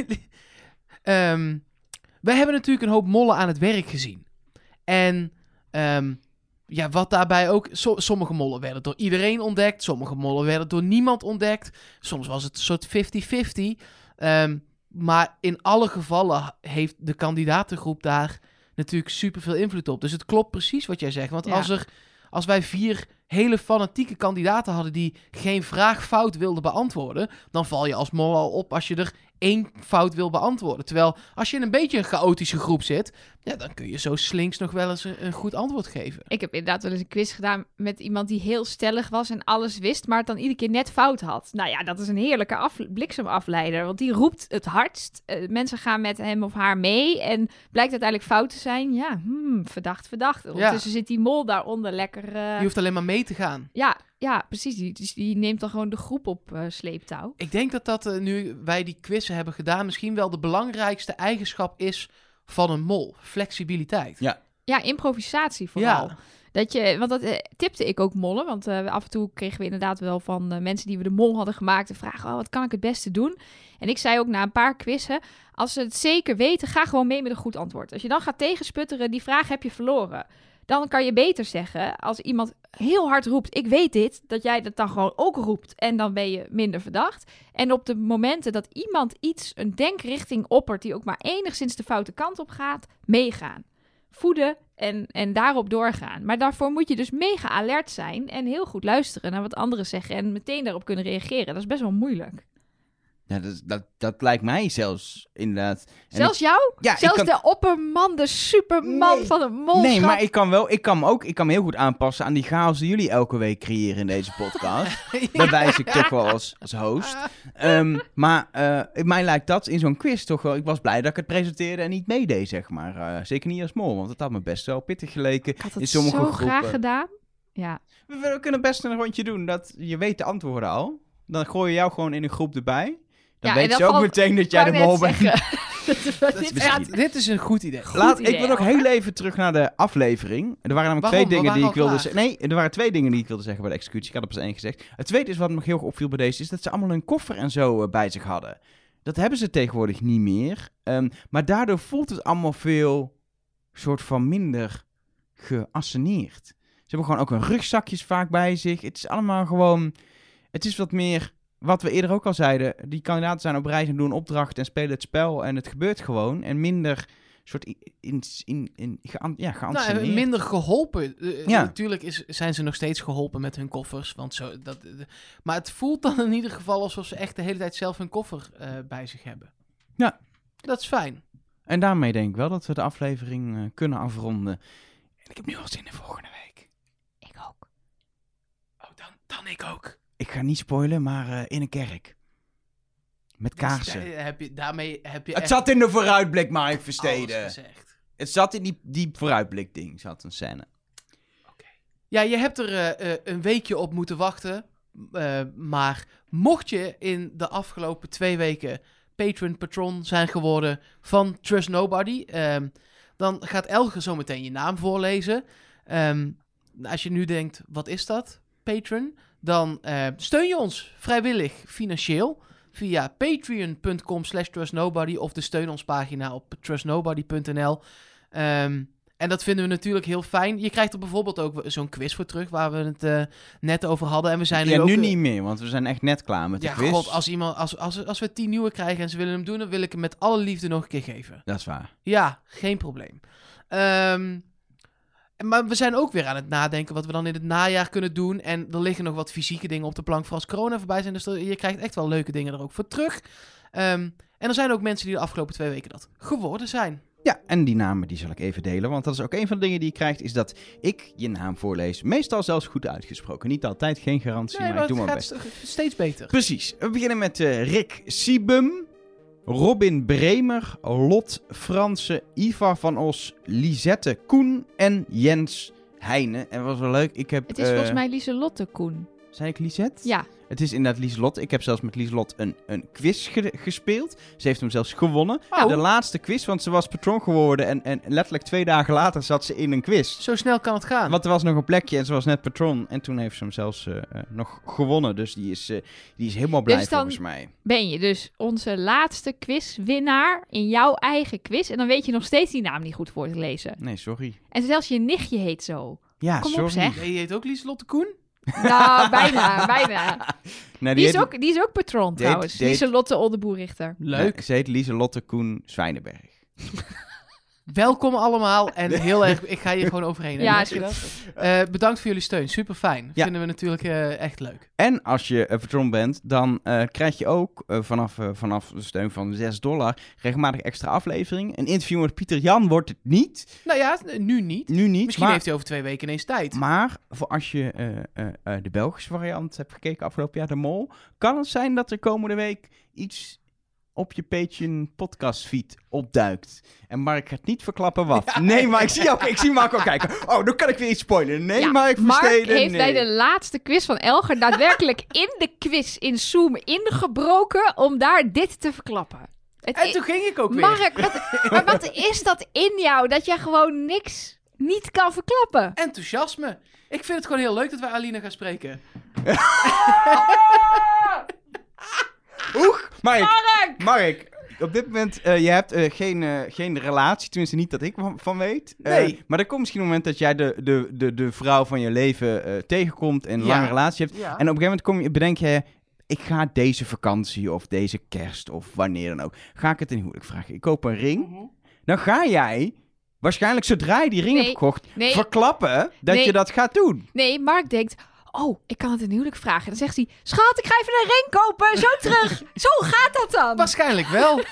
Ehm, wij hebben natuurlijk een hoop mollen aan het werk gezien. En ehm, ja, wat daarbij ook... so- sommige mollen werden door iedereen ontdekt. Sommige mollen werden door niemand ontdekt. Soms was het een soort 50-50. Ehm, maar in alle gevallen heeft de kandidatengroep daar natuurlijk superveel invloed op. Dus het klopt precies wat jij zegt. Want Ja. als, er, als wij vier hele fanatieke kandidaten hadden die geen vraag fout wilden beantwoorden, dan val je als mol al op als je er één fout wil beantwoorden. Terwijl als je in een beetje een chaotische groep zit, ja, dan kun je zo slinks nog wel eens een, een goed antwoord geven. Ik heb inderdaad wel eens een quiz gedaan met iemand die heel stellig was en alles wist, maar het dan iedere keer net fout had. Nou ja, dat is een heerlijke af, bliksemafleider, want die roept het hardst. Eh, mensen gaan met hem of haar mee en blijkt uiteindelijk fout te zijn. Ja, hmm, verdacht, verdacht. Ondertussen zit die mol daaronder lekker... eh, Je hoeft alleen maar mee te gaan. ja, ja, precies. Die, dus die neemt dan gewoon de groep op eh, sleeptouw. Ik denk dat dat, eh, nu wij die quizzen hebben gedaan, misschien wel de belangrijkste eigenschap is van een mol. Flexibiliteit. Ja. Ja, improvisatie vooral. Ja. Dat je, want dat eh, tipte ik ook mollen. Want eh, af en toe kregen we inderdaad wel van eh, mensen die we de mol hadden gemaakt. De vraag, oh, wat kan ik het beste doen? En ik zei ook na een paar quizzen, als ze het zeker weten, ga gewoon mee met een goed antwoord. Als je dan gaat tegensputteren, die vraag heb je verloren. Dan kan je beter zeggen, als iemand heel hard roept, ik weet dit, dat jij dat dan gewoon ook roept. En dan ben je minder verdacht. En op de momenten dat iemand iets, een denkrichting oppert, die ook maar enigszins de foute kant op gaat, meegaan. Voeden en, en daarop doorgaan. Maar daarvoor moet je dus mega alert zijn en heel goed luisteren naar wat anderen zeggen en meteen daarop kunnen reageren. Dat is best wel moeilijk. Ja, dat, dat, dat lijkt mij zelfs inderdaad. En Zelfs jou? Ja, Zelfs kan- de opperman, de superman Nee. van het mol. Nee, maar ik kan wel, ik kan ook, ik kan me heel goed aanpassen aan die chaos die jullie elke week creëren in deze podcast. (laughs) Daar wijs ik toch wel als, als host. Ehm, maar eh, mij lijkt dat in zo'n quiz toch wel, ik was blij dat ik het presenteerde en niet meedeed, zeg maar. Eh, zeker niet als mol, want het had me best wel pittig geleken Ik had in het sommige zo groepen. graag gedaan. Ja, We, we kunnen best een rondje doen, dat je weet de antwoorden al. Dan gooi je jou gewoon in een groep erbij. Dan Ja, weet en dan ze ook valt- meteen dat jij de mol bent. (laughs) dit Ja, is een goed idee. Goed Laat, ik wil nog hoor. heel even terug naar de aflevering. Er waren namelijk Waarom? twee We dingen die ik wilde zeggen. Nee, er waren twee dingen die ik wilde zeggen bij de executie. Ik had er pas één gezegd. Het tweede is wat me nog heel erg opviel bij deze, is dat ze allemaal een koffer en zo eh, bij zich hadden. Dat hebben ze tegenwoordig niet meer. Ehm, maar daardoor voelt het allemaal veel soort van minder geasseneerd. Ze hebben gewoon ook hun rugzakjes vaak bij zich. Het is allemaal gewoon... Het is wat meer... Wat we eerder ook al zeiden, die kandidaten zijn op reis en doen opdrachten en spelen het spel en het gebeurt gewoon. En minder soort in, in, in, in ja, Nou, minder geholpen. Eh, Ja. Natuurlijk is, zijn ze nog steeds geholpen met hun koffers. Want zo, dat, eh, maar het voelt dan in ieder geval alsof ze echt de hele tijd zelf hun koffer eh, bij zich hebben. Ja. Dat is fijn. En daarmee denk ik wel dat we de aflevering eh, kunnen afronden. En ik heb nu al zin in volgende week. Ik ook. Oh, dan, dan ik ook. Ik ga niet spoilen, maar eh, in een kerk. Met kaarsen. daar heb je, daarmee heb je Het echt zat in de vooruitblik, Mike Versteden. gezegd. Het zat in die, die vooruitblik ding, zat een scène. Ja, je hebt er eh, eh, een weekje op moeten wachten. Eh, maar mocht je in de afgelopen twee weken patron patron zijn geworden van Trust Nobody, ehm, dan gaat Elger zo meteen je naam voorlezen. Ehm, als je nu denkt, wat is dat, patron? Dan eh, steun je ons vrijwillig financieel via patreon.com slash trustnobody of de steun ons pagina op trustnobody.nl. Ehm, en dat vinden we natuurlijk heel fijn. Je krijgt er bijvoorbeeld ook zo'n quiz voor terug, waar we het eh, net over hadden. En we zijn nu Ja, ook... nu eh, niet meer, want we zijn echt net klaar met de Ja, quiz. god, als, iemand, als, als, als we tien nieuwe krijgen en ze willen hem doen, dan wil ik hem met alle liefde nog een keer geven. Dat is waar. Ja, geen probleem. Ehm, maar we zijn ook weer aan het nadenken wat we dan in het najaar kunnen doen. En er liggen nog wat fysieke dingen op de plank voor als corona voorbij zijn. Dus er- je krijgt echt wel leuke dingen er ook voor terug. Ehm, en er zijn ook mensen die de afgelopen twee weken dat geworden zijn. Ja, en die namen die zal ik even delen. Want dat is ook een van de dingen die je krijgt, is dat ik je naam voorlees. Meestal zelfs goed uitgesproken. Niet altijd, geen garantie, Nee, maar, maar ik doe mijn best. st- steeds beter. Precies. We beginnen met eh, Rick Siebum, Robin Bremer, Lot Fransen, Ivar van Os, Lisette Koen en Jens Heijnen. En wat was wel leuk, ik heb... Het is eh, volgens mij Lieselotte Koen. Zei ik Lisette? Ja, Het is inderdaad Lieslot. Ik heb zelfs met Lieslot een, een quiz ge- gespeeld. Ze heeft hem zelfs gewonnen. Oh. De laatste quiz, want ze was patroon geworden. En, en letterlijk twee dagen later zat ze in een quiz. Zo snel kan het gaan. Want er was nog een plekje en ze was net patroon. En toen heeft ze hem zelfs eh, eh, nog gewonnen. Dus die is, eh, die is helemaal blij Dus dan- volgens mij. ben je dus onze laatste quizwinnaar in jouw eigen quiz. En dan weet je nog steeds die naam niet goed voor te lezen. Nee, sorry. En zelfs je nichtje heet zo. Ja, Kom op, sorry. zeg. Nee, je heet ook Lieselotte Koen? Nou, bijna, bijna. (laughs) Nee, Die is, heet- ook, die is ook patroon Die heet- trouwens. die Lieselotte Oldeboerrichter. Leuk. Nee, ze heet Lieselotte Koen Zwijnenberg. (laughs) Welkom allemaal en (laughs) heel erg... Ik ga hier gewoon overheen. Ja, dat? Eh, bedankt voor jullie steun. Super fijn. Ja. Vinden we natuurlijk eh, echt leuk. En als je uh, patron bent, dan eh, krijg je ook eh, vanaf, eh, vanaf de steun van 6 dollar regelmatig extra aflevering. Een interview met Pieter Jan wordt het niet. Nou ja, nu niet. Nu niet. Misschien maar, heeft hij over twee weken ineens tijd. maar voor als je eh, eh, eh, de Belgische variant hebt gekeken afgelopen jaar, de Mol, kan het zijn dat er komende week iets op je Patreon podcast feed opduikt. En Mark gaat niet verklappen wat. nee, maar ik zie, ook, ik zie Mark al kijken. Oh, dan kan ik weer iets spoilen. Nee, Ja, Mark Mark Versteden, heeft nee. bij de laatste quiz van Elger daadwerkelijk (laughs) in de quiz in Zoom ingebroken om daar dit te verklappen. Het En toen ging ik ook weer. Mark, wat, (laughs) maar wat is dat in jou dat jij gewoon niks niet kan verklappen? Enthousiasme. Ik vind het gewoon heel leuk dat wij Alina gaan spreken. (laughs) Oeg, Mark, Mark! Mark, op dit moment, eh, je hebt eh, geen, eh, geen relatie, tenminste niet dat ik van, weet. Nee. maar er komt misschien een moment dat jij de, de, de, de vrouw van je leven tegenkomt en een Ja. lange relatie hebt. Ja. En op een gegeven moment kom je, bedenk je, ik ga deze vakantie of deze kerst of wanneer dan ook, ga ik het in huwelijk vragen. Ik koop een ring. Dan ga jij, waarschijnlijk zodra je die ring Nee. hebt gekocht, Nee. verklappen dat Nee. je dat gaat doen. Nee, Mark denkt, oh, ik kan het in huwelijk vragen. Dan zegt hij, schat, ik ga even een ring kopen, zo terug. (laughs) zo gaat dat dan. Waarschijnlijk wel. (laughs)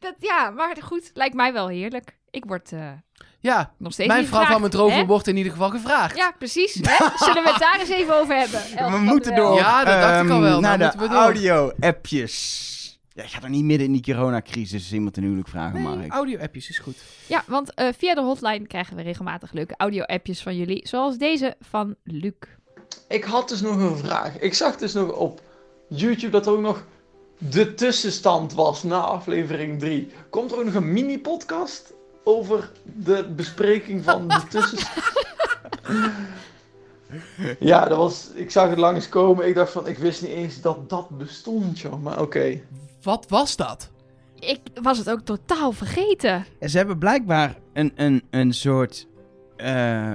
Dat, ja, maar goed, lijkt mij wel heerlijk. Ik word eh, Ja, nog steeds mijn vrouw van mijn droven wordt in ieder geval gevraagd. Ja, precies. Hè? (laughs) Zullen we het daar eens even over hebben? We moeten de door Ja, dat dacht ik al ehm, wel. naar Nou de we door. audio-appjes. Ja, je gaat er niet midden in die coronacrisis iemand een huwelijk vragen, Nee, Mark. audio-appjes is goed. Ja, want eh, via de hotline krijgen we regelmatig leuke audio-appjes van jullie. Zoals deze van Luc. Ik had dus nog een vraag. Ik zag dus nog op YouTube dat er ook nog de tussenstand was na aflevering 3. Komt er ook nog een mini-podcast over de bespreking van de (laughs) tussenstand? (laughs) ja, dat was, ik zag het langskomen. Ik dacht van, ik wist niet eens dat dat bestond, joh. Maar oké. Wat was dat? Ik was het ook totaal vergeten. Ze hebben blijkbaar een, een, een soort. eh,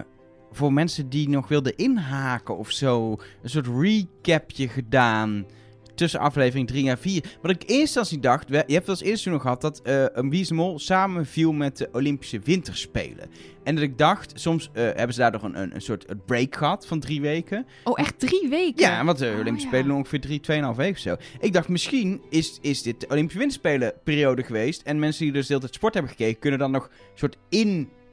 voor mensen die nog wilden inhaken of zo. Een soort recapje gedaan. Tussen aflevering 3 en 4. Wat ik in eerste instantie dacht. Je hebt wel eens eerst nog gehad dat eh een Wie is de Mol samen viel met de Olympische Winterspelen. En dat ik dacht, soms eh, hebben ze daar nog een, een, een soort break gehad van drie weken. Oh, echt drie weken? Ja, want de Oh, Olympische ja. Spelen ongeveer drie, tweeënhalf weken of zo. Ik dacht, misschien is, is dit de Olympische Winterspelen periode geweest. En mensen die dus de hele tijd sport hebben gekeken, kunnen dan nog een soort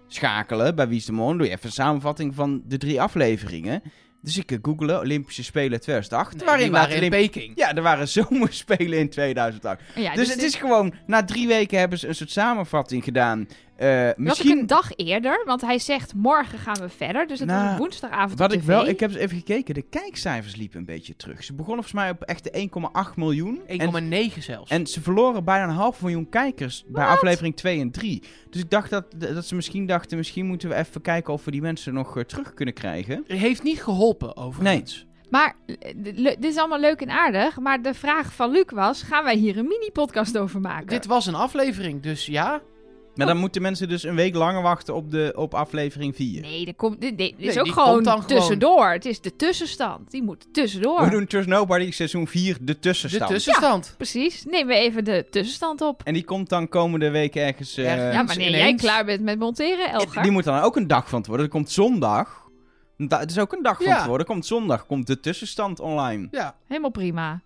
inschakelen bij Wie is de Mol. Dan doe je even een samenvatting van de drie afleveringen. Dus ik uh, googelen Olympische Spelen 2008. Nee, waarin waren in Olymp- Peking. Ja, er waren (laughs) zomerspelen in 2008. Ja, dus het dit is gewoon, na drie weken hebben ze een soort samenvatting gedaan. Eh, ook misschien... een dag eerder, want hij zegt morgen gaan we verder. Dus het Nou, was woensdagavond Wat op ik tv. wel, ik heb eens even gekeken, de kijkcijfers liepen een beetje terug. Ze begonnen volgens mij op echt de 1,8 miljoen. En, 1,9 zelfs. en ze verloren bijna een half miljoen kijkers bij aflevering 2 en 3. Dus ik dacht dat, dat ze misschien dachten, misschien moeten we even kijken of we die mensen nog eh, terug kunnen krijgen. Heeft niet geholpen, overigens. Maar eh, dit is allemaal leuk en aardig. Maar de vraag van Luc was, gaan wij hier een mini-podcast over maken? Dit was een aflevering, dus ja. Maar dan moeten mensen dus een week langer wachten op, de, op aflevering 4. Nee, dat komt, dit, dit is Nee, ook die gewoon komt dan gewoon. tussendoor. Het is de tussenstand. Die moet tussendoor. We doen Trust Nobody seizoen 4, de De tussenstand. tussenstand. Precies. Neem we even de tussenstand op. En die komt dan komende week ergens... eh, Ergens. ja, wanneer jij ineens. klaar bent met monteren, Elgar. Die moet dan ook een dag van tevoren. Dat komt zondag. Da- Het is ook een dag van Ja. tevoren. Er komt zondag komt de tussenstand online. Ja. Helemaal prima.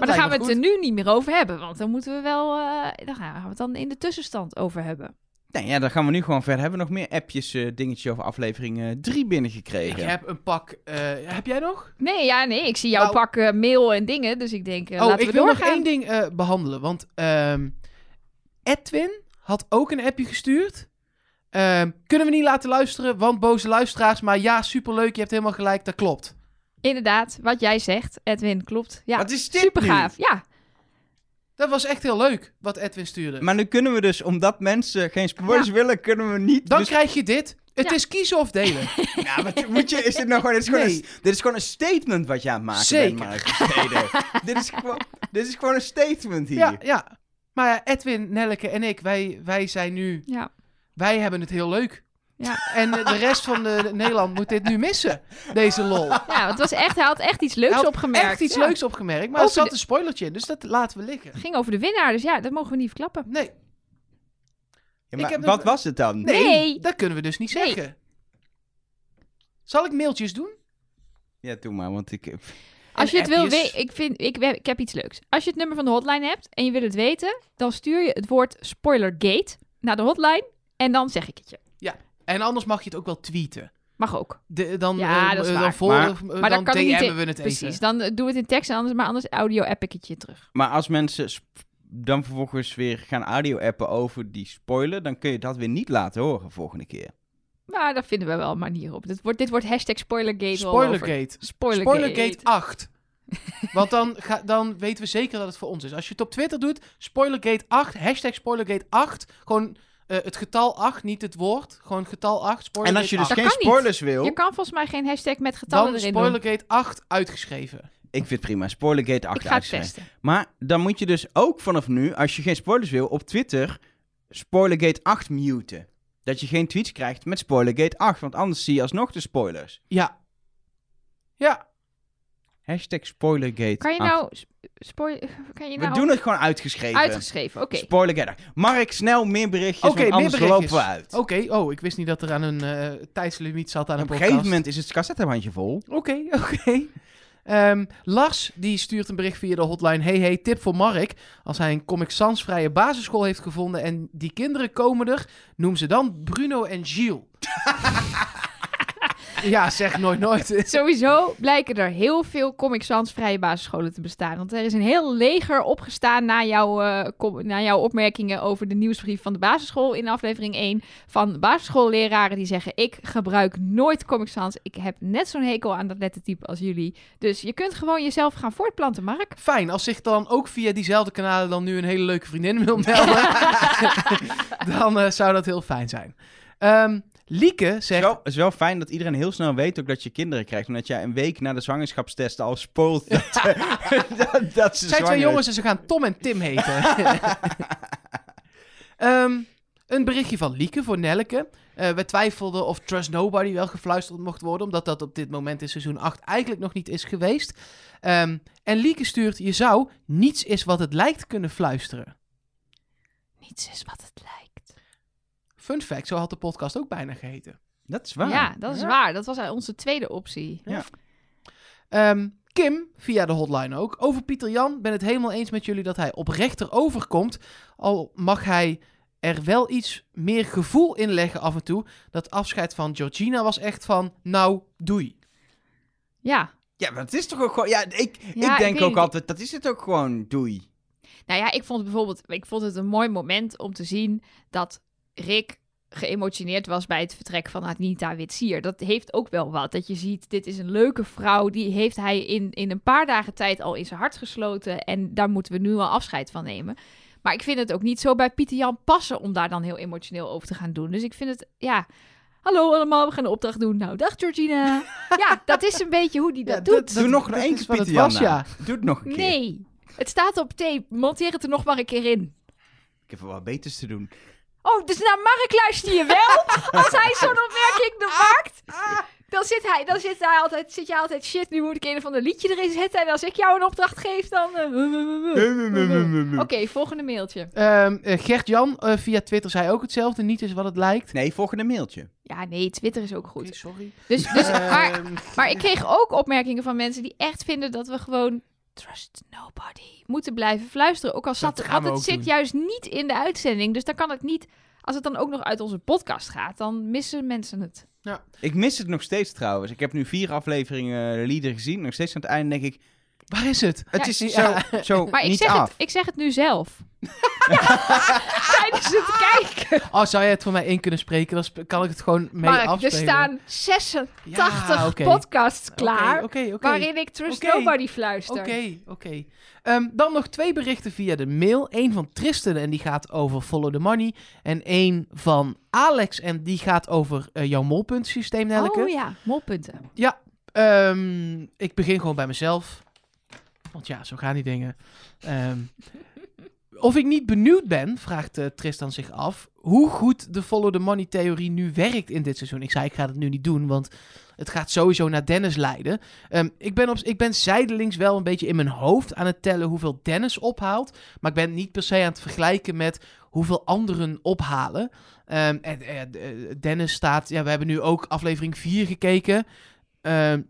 Dat maar dan gaan we het er nu niet meer over hebben. Want dan moeten we wel... eh, dan gaan we het dan in de tussenstand over hebben. Nee, ja, dan gaan we nu gewoon verder. Hebben we nog meer appjes, eh dingetjes over aflevering 3 goed. binnengekregen? Ik heb een pak... eh, heb jij nog? Nee, ja, nee. Ik zie jou Nou- pakken mail en dingen. Dus ik denk, eh, oh, laten ik we wil nog één ding eh, behandelen. Want ehm, Edwin had ook een appje gestuurd. Ehm, kunnen we niet laten luisteren, want boze luisteraars. Maar ja, superleuk, je hebt helemaal gelijk, dat klopt. Inderdaad, wat jij zegt, Edwin, klopt. Ja, Wat is dit super nu? gaaf. Ja, Dat was echt heel leuk, wat Edwin stuurde. Maar nu kunnen we dus, omdat mensen geen spoilers willen, kunnen we niet... Dan dus- krijg je dit. Het Ja. is kiezen of delen. (laughs) Ja, maar moet je, is dit nou gewoon... Dit is gewoon, Nee. een, dit is gewoon een statement wat je aan het maken Zeker. bent, Mark (laughs) dit, is gewoon, dit is gewoon een statement hier. ja, ja. Maar ja, Edwin, Nelleke en ik, wij, wij zijn nu... ja. Wij hebben het heel leuk. Ja. En de rest van de, Nederland moet dit nu missen, deze lol. Ja, het was echt, hij had echt iets leuks Hij had opgemerkt. Echt iets Ja. leuks opgemerkt, maar er Over zat de- een spoilertje in, dus dat laten we liggen. Het ging over de winnaar, dus ja, dat mogen we niet verklappen. Nee, Ja, maar Ik heb wat een- was het dan? nee, Nee. dat kunnen we dus niet Nee. zeggen. Zal ik mailtjes doen? Ja, doe maar, want ik... Als je het wil appjes? weten, ik, vind, ik, ik heb iets leuks. Als je het nummer van de hotline hebt en je wil het weten, dan stuur je het woord spoilergate naar de hotline en dan zeg ik het je. En anders mag je het ook wel tweeten. Mag ook. De, dan, Ja, eh, dat is dan, waar. voor, Maar- eh, Maar dan dan kan ik niet DM'en in- we het Precies, even. dan eh, doe het in tekst en anders, maar anders audio app ik het je terug. Maar als mensen dan vervolgens weer gaan audio-appen over die spoiler, dan kun je dat weer niet laten horen volgende keer. Maar daar vinden we wel een manier op. Dit wordt, dit wordt hashtag spoilergate. Spoilergate. Spoilergate. Spoilergate 8. (laughs) Want dan, ga, dan weten we zeker dat het voor ons is. Als je het op Twitter doet, Spoilergate 8, hashtag Spoilergate 8. Gewoon eh, het getal 8, niet het woord. Gewoon getal 8, En Spoilergate als je dus 8. Dat geen niet. spoilers wil, Je kan volgens mij geen hashtag met getallen Dan erin doen. Spoilergate 8 uitgeschreven. ik vind het prima, Spoilergate 8 Ik ga testen. Maar dan moet je dus ook vanaf nu, als je geen spoilers wil, op Twitter Spoilergate 8 muten. Dat je geen tweets krijgt met Spoilergate 8, want anders zie je alsnog de spoilers. Ja. Ja. Hashtag Spoilergate Kan je 8. nou... sp- Spoil, (laughs) kan je We nou doen het gewoon uitgeschreven. uitgeschreven? Oké. Spoilergate 8. Mark, snel meer berichtjes, Oké, want meer anders berichtjes. lopen we uit. Oké, oh, ik wist niet dat er aan een eh, tijdslimiet zat aan een Op een gegeven moment is het cassettebandje vol. Oké, (laughs) oké. Ehm, Lars die stuurt een bericht via de hotline. Hey, hey, tip voor Mark. Als hij een Comic Sans vrije basisschool heeft gevonden en die kinderen komen er, noem ze dan Bruno en Gilles. (laughs) (laughs) ja, zeg nooit nooit. (laughs) Sowieso blijken er heel veel Comic Sans vrije basisscholen te bestaan. Want er is een heel leger opgestaan na, jouw, eh, na jouw opmerkingen over de nieuwsbrief van de basisschool in aflevering 1. Van basisschoolleraren die zeggen: Ik gebruik nooit Comic Sans. Ik heb net zo'n hekel aan dat lettertype als jullie. Dus je kunt gewoon jezelf gaan voortplanten, Mark. Fijn, als zich dan ook via diezelfde kanalen dan nu een hele leuke vriendin wil melden, (laughs) dan eh, zou dat heel fijn zijn. Ehm, Lieke Het is, zegt... wel, het is wel fijn dat iedereen heel snel weet ook dat je kinderen krijgt. Omdat jij een week na de zwangerschapstest al spoilt dat, (laughs) dat, dat ze zijn twee jongens en ze gaan Tom en Tim heten. (laughs) Ehm, een berichtje van Lieke voor Nelleke. Eh we twijfelden of Trust Nobody wel gefluisterd mocht worden, omdat dat op dit moment in seizoen 8 eigenlijk nog niet is geweest. Ehm, en Lieke stuurt, je zou niets is wat het lijkt kunnen fluisteren. Niets is wat het lijkt. Fun fact, zo had de podcast ook bijna geheten. Dat is waar. Ja, dat is Ja. waar. Dat was onze tweede optie. Ehm, Kim, via de hotline ook. Over Pieter Jan ben het helemaal eens met jullie dat hij oprechter overkomt. Al mag hij er wel iets meer gevoel in leggen af en toe. Dat afscheid van Georgina was echt van, nou, doei. Ja, Ja, maar het is toch ook gewoon... Ja, ik, Ja, ik denk ik ook altijd, dat is het ook gewoon, doei. Nou ja, ik vond het bijvoorbeeld ik vond het een mooi moment om te zien dat Rick geëmotioneerd was bij het vertrek van Anita Witsier. Dat heeft ook wel wat. Dat je ziet, dit is een leuke vrouw. Die heeft hij in, in een paar dagen tijd al in zijn hart gesloten. En daar moeten we nu al afscheid van nemen. Maar ik vind het ook niet zo bij Pieter Jan passen om daar dan heel emotioneel over te gaan doen. Dus ik vind het, ja... Hallo allemaal, we gaan een opdracht doen. Nou, dag Georgina. (laughs) ja, dat is een beetje hoe die dat Ja, doet. Doe nog dat is keer Pieter Jan ja. Doe het nog een keer. Nee, het staat op tape. Monteer het er nog maar een keer in. Ik heb wel wat beters te doen. Oh, dus naar Mark luister je wel? (laughs) Als hij zo'n opmerking nog maakt, dan zit hij, dan zit hij altijd, zit je altijd shit. Nu moet ik een of ander liedje erin zetten. En als ik jou een opdracht geef, dan. Oké, volgende mailtje. Ehm, eh, Gert-Jan eh, via Twitter zei ook hetzelfde. Niet is wat het lijkt. Nee, volgende mailtje. Ja, nee, Twitter is ook goed. Sorry. Dus, dus, maar, Ehm, maar ik kreeg ook opmerkingen van mensen die echt vinden dat we gewoon trust nobody moeten blijven fluisteren. Ook al zat het zit doen. juist niet in de uitzending. Dus dan kan het niet... Als het dan ook nog uit onze podcast gaat, dan missen mensen het. Ik mis het nog steeds trouwens. Ik heb nu vier afleveringen uh, Lieder gezien. Nog steeds aan het einde denk ik... Waar is het? Het Ja, is ja. zo, zo Maar ik niet zeg, af. het, ik zeg het nu zelf. (laughs) Tijdens het kijken. Oh, zou je het voor mij in kunnen spreken? Dan kan ik het gewoon mee Mark, er staan 86 Ja, oké. podcasts klaar. Waarin ik Trust. Nobody fluister. Oké, oké. Ehm, dan nog twee berichten via de mail. Eén van Tristan en die gaat over Follow the Money. En één van Alex en die gaat over eh, jouw molpuntsysteem, Nelleke. Oh ja, molpunten. Ja, ehm, ik begin gewoon bij mezelf. Want ja, zo gaan die dingen. Ehm, of ik niet benieuwd ben, vraagt eh, Tristan zich af, hoe goed de follow the money theorie nu werkt in dit seizoen. Ik zei, ik ga het nu niet doen, want het gaat sowieso naar Dennis leiden. Ehm, ik, ben op, ik ben zijdelings wel een beetje in mijn hoofd aan het tellen hoeveel Dennis ophaalt. Maar ik ben niet per se aan het vergelijken met hoeveel anderen ophalen. Ehm, en, eh, eh, Dennis staat, ja, we hebben nu ook aflevering 4 gekeken.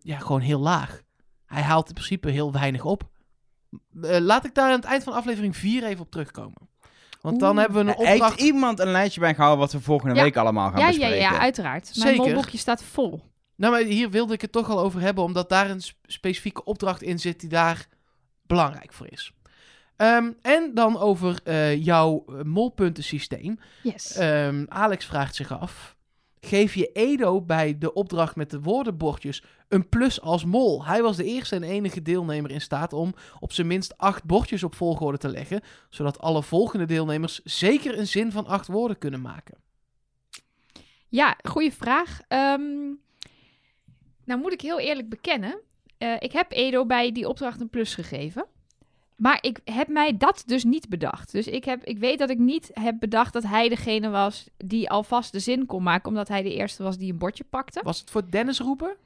Ja, gewoon heel laag. Hij haalt in principe heel weinig op. Eh, laat ik daar aan het eind van aflevering 4 even op terugkomen. Want dan Oeh. hebben we een Heeft opdracht... iemand een lijstje bijgehouden wat we volgende Ja. week allemaal gaan Ja, ja, bespreken? ja, uiteraard. Mijn Zeker. molboekje staat vol. Nou, maar hier wilde ik het toch al over hebben, omdat daar een sp- specifieke opdracht in zit die daar belangrijk voor is. Ehm, en dan over eh, jouw eh, molpuntensysteem. Yes. Ehm, Alex vraagt zich af: geef je Edo bij de opdracht met de woordenbordjes een plus als mol? Hij was de eerste en enige deelnemer in staat om op zijn minst acht bordjes op volgorde te leggen, zodat alle volgende deelnemers zeker een zin van acht woorden kunnen maken. Ja, goede vraag. Ehm, nou moet ik heel eerlijk bekennen. eh, ik heb Edo bij die opdracht een plus gegeven. Maar ik heb mij dat dus niet bedacht. Dus ik, heb, ik weet dat ik niet heb bedacht dat hij degene was die alvast de zin kon maken. Omdat hij de eerste was die een bordje pakte. Was het voor Dennis roepen?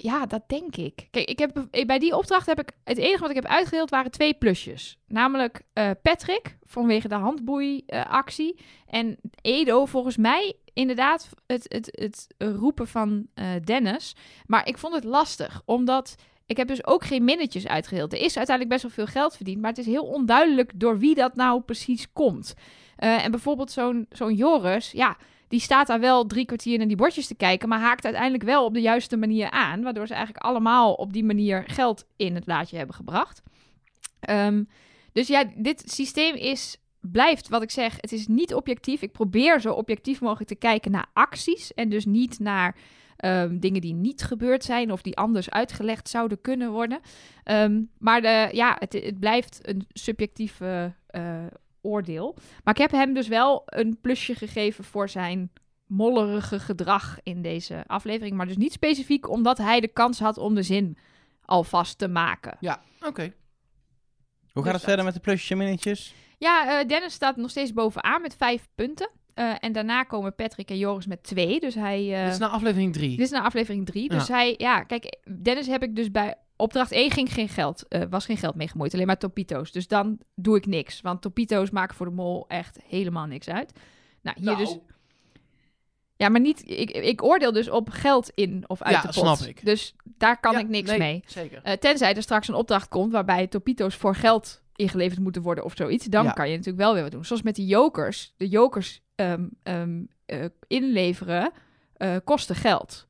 Ja, dat denk ik. Kijk, ik heb, bij die opdracht heb ik... Het enige wat ik heb uitgedeeld waren twee plusjes. Namelijk eh, Patrick, vanwege de handboeiactie. en Edo, volgens mij inderdaad het, het, het roepen van eh, Dennis. Maar ik vond het lastig, omdat... Ik heb dus ook geen minnetjes uitgedeeld. Er is uiteindelijk best wel veel geld verdiend, maar het is heel onduidelijk door wie dat nou precies komt. Eh, en bijvoorbeeld zo'n zo'n Joris, ja, die staat daar wel drie kwartier naar die bordjes te kijken, maar haakt uiteindelijk wel op de juiste manier aan, waardoor ze eigenlijk allemaal op die manier geld in het laadje hebben gebracht. Ehm, dus ja, dit systeem is, blijft wat ik zeg, het is niet objectief. Ik probeer zo objectief mogelijk te kijken naar acties en dus niet naar ehm, dingen die niet gebeurd zijn of die anders uitgelegd zouden kunnen worden. Ehm, maar de, ja, het, het blijft een subjectief eh, oordeel. Maar ik heb hem dus wel een plusje gegeven voor zijn mollerige gedrag in deze aflevering. Maar dus niet specifiek omdat hij de kans had om de zin alvast te maken. Ja, oké. Hoe gaat het verder met de plusjes en minnetjes? Ja, eh, Dennis staat nog steeds bovenaan met vijf punten. Eh, en daarna komen Patrick en Joris met twee. Dus hij. eh, Dit is na aflevering 3. dit is naar aflevering drie. Dus Ja. hij. Ja, kijk, Dennis heb ik dus bij. Opdracht 1 ging geen geld, eh, was geen geld mee gemoeid, alleen maar topito's. Dus dan doe ik niks. Want topito's maken voor de mol echt helemaal niks uit. Nou, hier Nou. dus. Ja, maar niet. Ik, ik oordeel dus op geld in of uit Ja, de pot. snap ik. Dus daar kan Ja, ik niks nee, mee. Zeker. Tenzij er straks een opdracht komt waarbij topito's voor geld ingeleverd moeten worden of zoiets. Dan Ja. kan je natuurlijk wel weer wat doen. Zoals met die jokers. De jokers ehm, ehm, eh, inleveren eh, kosten geld.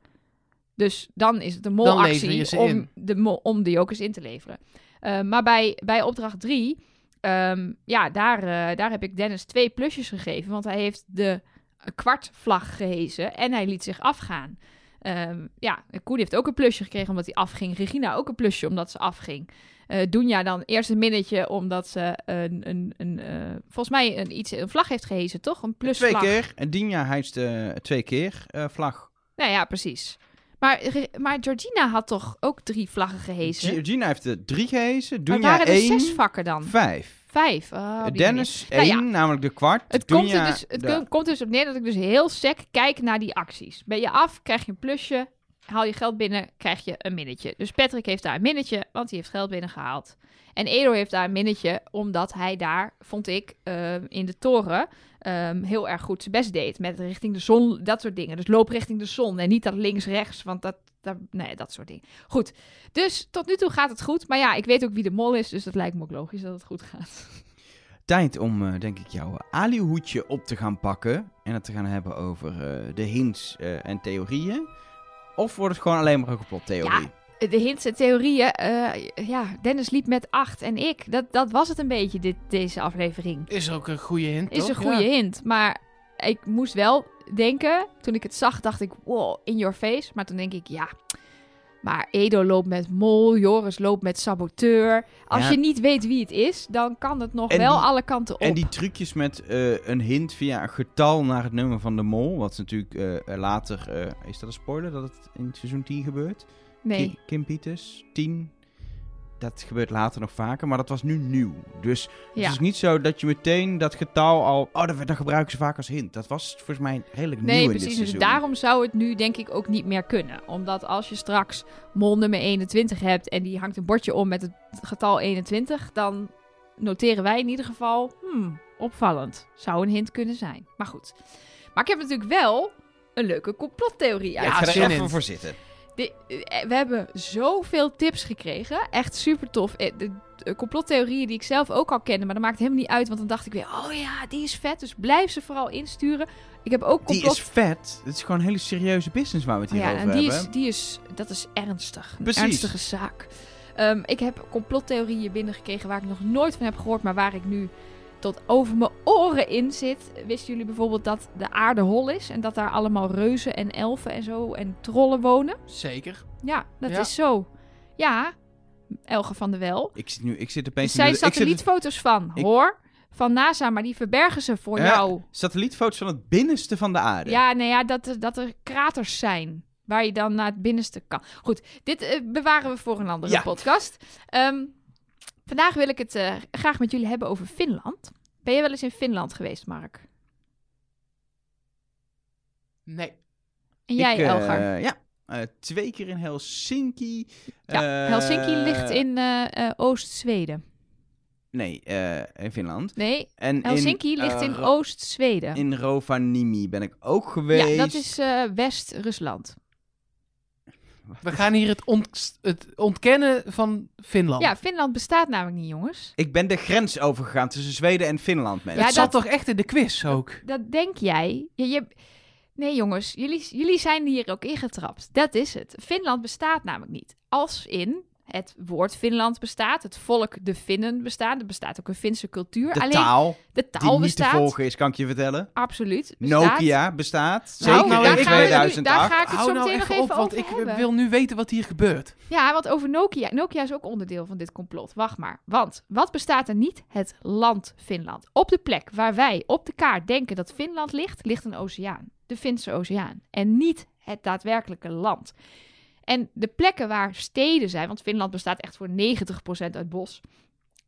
Dus dan is het een molactie om in. de, mol- om de jokers in te leveren. Eh, maar bij, bij opdracht 3, ja, daar, eh, daar heb ik Dennis twee plusjes gegeven. Want hij heeft de kwartvlag gehezen en hij liet zich afgaan. Ehm, ja, Koen heeft ook een plusje gekregen omdat hij afging. Regina ook een plusje omdat ze afging. Doenja dan eerst een minnetje omdat ze een, een, een eh, volgens mij een, iets, een vlag heeft gehezen, toch? Een plusvlag. Twee keer. En Dinja hijst eh, twee keer vlag. Nou ja, precies. Maar, maar Georgina had toch ook drie vlaggen gehezen? G- Gina heeft er drie gehezen. maar Dunja waren er één. zes vakken dan? Vijf. Vijf. Oh, Dennis. Nou één, ja, namelijk de kwart. Het, komt er, dus, het de- komt dus op neer dat ik dus heel sec kijk naar die acties. Ben je af, krijg je een plusje. Haal je geld binnen, krijg je een minnetje. Dus Patrick heeft daar een minnetje, want hij heeft geld binnengehaald. En Edo heeft daar een minnetje, omdat hij daar, vond ik, eh, in de toren ehm, heel erg goed zijn best deed. Met richting de zon, dat soort dingen. Dus loop richting de zon en niet dat links-rechts, want dat, daar, nee, dat soort dingen. Goed, dus tot nu toe gaat het goed. Maar ja, ik weet ook wie de mol is, dus dat lijkt me ook logisch dat het goed gaat. Tijd om, eh, denk ik, jouw alihoedje op te gaan pakken. En het te gaan hebben over eh, de hints eh, en theorieën. Of wordt het gewoon alleen maar een complottheorie? De hints en theorieën, eh, ja, Dennis liep met acht en ik. Dat, dat was het een beetje, dit, deze aflevering. Is ook een goede hint, Is toch? een goede Ja. hint. Maar ik moest wel denken, toen ik het zag, dacht ik, wow, in your face. Maar toen denk ik, ja, maar Edo loopt met mol, Joris loopt met saboteur. Als Ja. je niet weet wie het is, dan kan het nog En wel die- alle kanten op. En die trucjes met eh, een hint via een getal naar het nummer van de mol. Wat is natuurlijk eh, later... eh, is dat een spoiler dat het in seizoen 10 gebeurt? nee. Kim, Kim Pieters, 10. Dat gebeurt later nog vaker, maar dat was nu nieuw. Dus Ja. het is niet zo dat je meteen dat getal al... Oh, dat, dat gebruiken ze vaak als hint. Dat was volgens mij redelijk nieuw Nee, in precies. dit Dus daarom zou het nu denk ik ook niet meer kunnen. Omdat als je straks mol nummer 21 hebt en die hangt een bordje om met het getal 21, dan noteren wij in ieder geval, hmm, opvallend. Zou een hint kunnen zijn. Maar goed. Maar ik heb natuurlijk wel een leuke complottheorie Ja, ik ga er even voor zitten. De- eh, we hebben zoveel tips gekregen. Echt super tof. Eh, De, complottheorieën die ik zelf ook al kende. Maar dat maakt helemaal niet uit. Want dan dacht ik weer, oh ja, die is vet. Dus blijf ze vooral insturen. Ik heb ook Die complot... is vet. Het is gewoon een hele serieuze business waar we het hier ja, over en die hebben. is, die is, dat is ernstig. Een Precies. ernstige zaak. Ehm, ik heb complottheorieën binnengekregen waar ik nog nooit van heb gehoord. Maar waar ik nu tot over mijn oren in zit. Wisten jullie bijvoorbeeld dat de aarde hol is? En dat daar allemaal reuzen en elfen en zo en trollen wonen? Zeker. Ja, dat Ja. is zo. Ja, Elge van der Wel. Ik zit nu, ik zit Er opeens... zijn in de- ik zit- satellietfoto's van, ik- hoor. Van NASA, maar die verbergen ze voor Ja. jou. Satellietfoto's van het binnenste van de aarde. Ja, nou ja, dat, er- dat er kraters zijn. Waar je dan naar het binnenste kan. Goed, dit eh, bewaren we voor een andere Ja. podcast. Ehm, vandaag wil ik het eh, graag met jullie hebben over Finland. Ben je wel eens in Finland geweest, Mark? Nee. En jij, ik, eh, Elgar? Ja, Eh, twee keer in Helsinki. Ja, Helsinki ligt in eh, eh, Oost-Zweden. Nee, eh, in Finland. Nee, En Helsinki in, ligt in Oost-Zweden. In Rovaniemi ben ik ook geweest. Ja, dat is eh, West-Rusland. We gaan hier het, ont- het ontkennen van Finland. Ja, Finland bestaat namelijk niet, jongens. Ik ben de grens overgegaan tussen Zweden en Finland, mensen. Ja, het zat dat- toch echt in de quiz ook? Dat denk jij. Je, je... Nee, jongens, jullie, jullie zijn hier ook ingetrapt. Dat is het. Finland bestaat namelijk niet. Als in het woord Finland bestaat, het volk de Finnen bestaat. Er bestaat ook een Finse cultuur. de Alleen taal, de die taal niet bestaat. te volgen is, kan ik je vertellen. Absoluut. Bestaat. Nokia bestaat, Nou, zeker nou, in daar gaan we nu- 2008. daar ga ik het Hou zo nou meteen even nog op, even want over ik hebben. wil nu weten wat hier gebeurt. Ja, want over Nokia. Nokia is ook onderdeel van dit complot. Wacht maar. Want wat bestaat er niet? Het land Finland. Op de plek waar wij op de kaart denken dat Finland ligt, ligt een oceaan. De Finse oceaan. En niet het daadwerkelijke land. En de plekken waar steden zijn, want Finland bestaat echt voor 90% uit bos.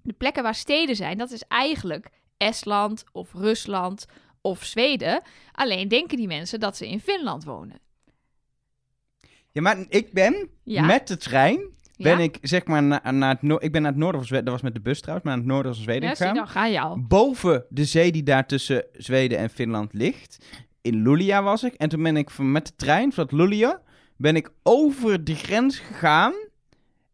De plekken waar steden zijn, dat is eigenlijk Estland of Rusland of Zweden. Alleen denken die mensen dat ze in Finland wonen. Ja, maar ik ben Ja. met de trein, ben Ja? ik zeg maar na- naar het noorden, ik ben naar het noorden van Zweden, dat was met de bus trouwens, maar naar het noorden van Zweden Ja, zie, gegaan. dan ga je al. Boven de zee die daar tussen Zweden en Finland ligt. In Luleå was ik. En toen ben ik van, met de trein van Luleå, ben ik over de grens gegaan.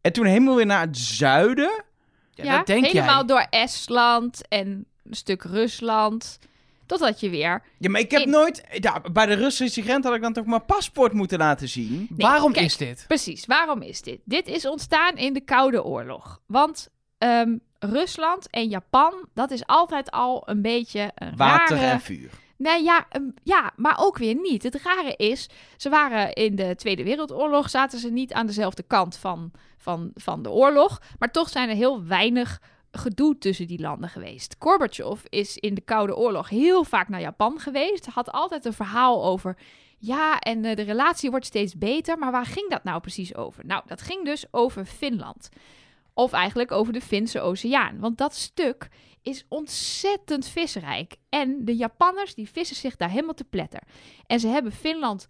En toen helemaal weer naar het zuiden. Ja, Ja, dat denk helemaal jij. door Estland en een stuk Rusland. Totdat je weer... Ja, maar ik heb In- nooit... Ja, bij de Russische grens had ik dan toch mijn paspoort moeten laten zien. Waarom kijk. is dit? Precies, waarom is dit? Dit is ontstaan in de Koude Oorlog. Want ehm, Rusland en Japan, dat is altijd al een beetje een Water rare... en vuur. Nee, ja, ehm, ja, maar ook weer niet. Het rare is, ze waren in de Tweede Wereldoorlog, zaten ze niet aan dezelfde kant van, van, van de oorlog. Maar toch zijn er heel weinig gedoe tussen die landen geweest. Gorbachev is in de Koude Oorlog heel vaak naar Japan geweest. Had altijd een verhaal over. Ja, en eh, de relatie wordt steeds beter. Maar waar ging dat nou precies over? Nou, dat ging dus over Finland. Of eigenlijk over de Finse Oceaan. Want dat stuk is ontzettend visrijk. En de Japanners die vissen zich daar helemaal te pletter. En ze hebben Finland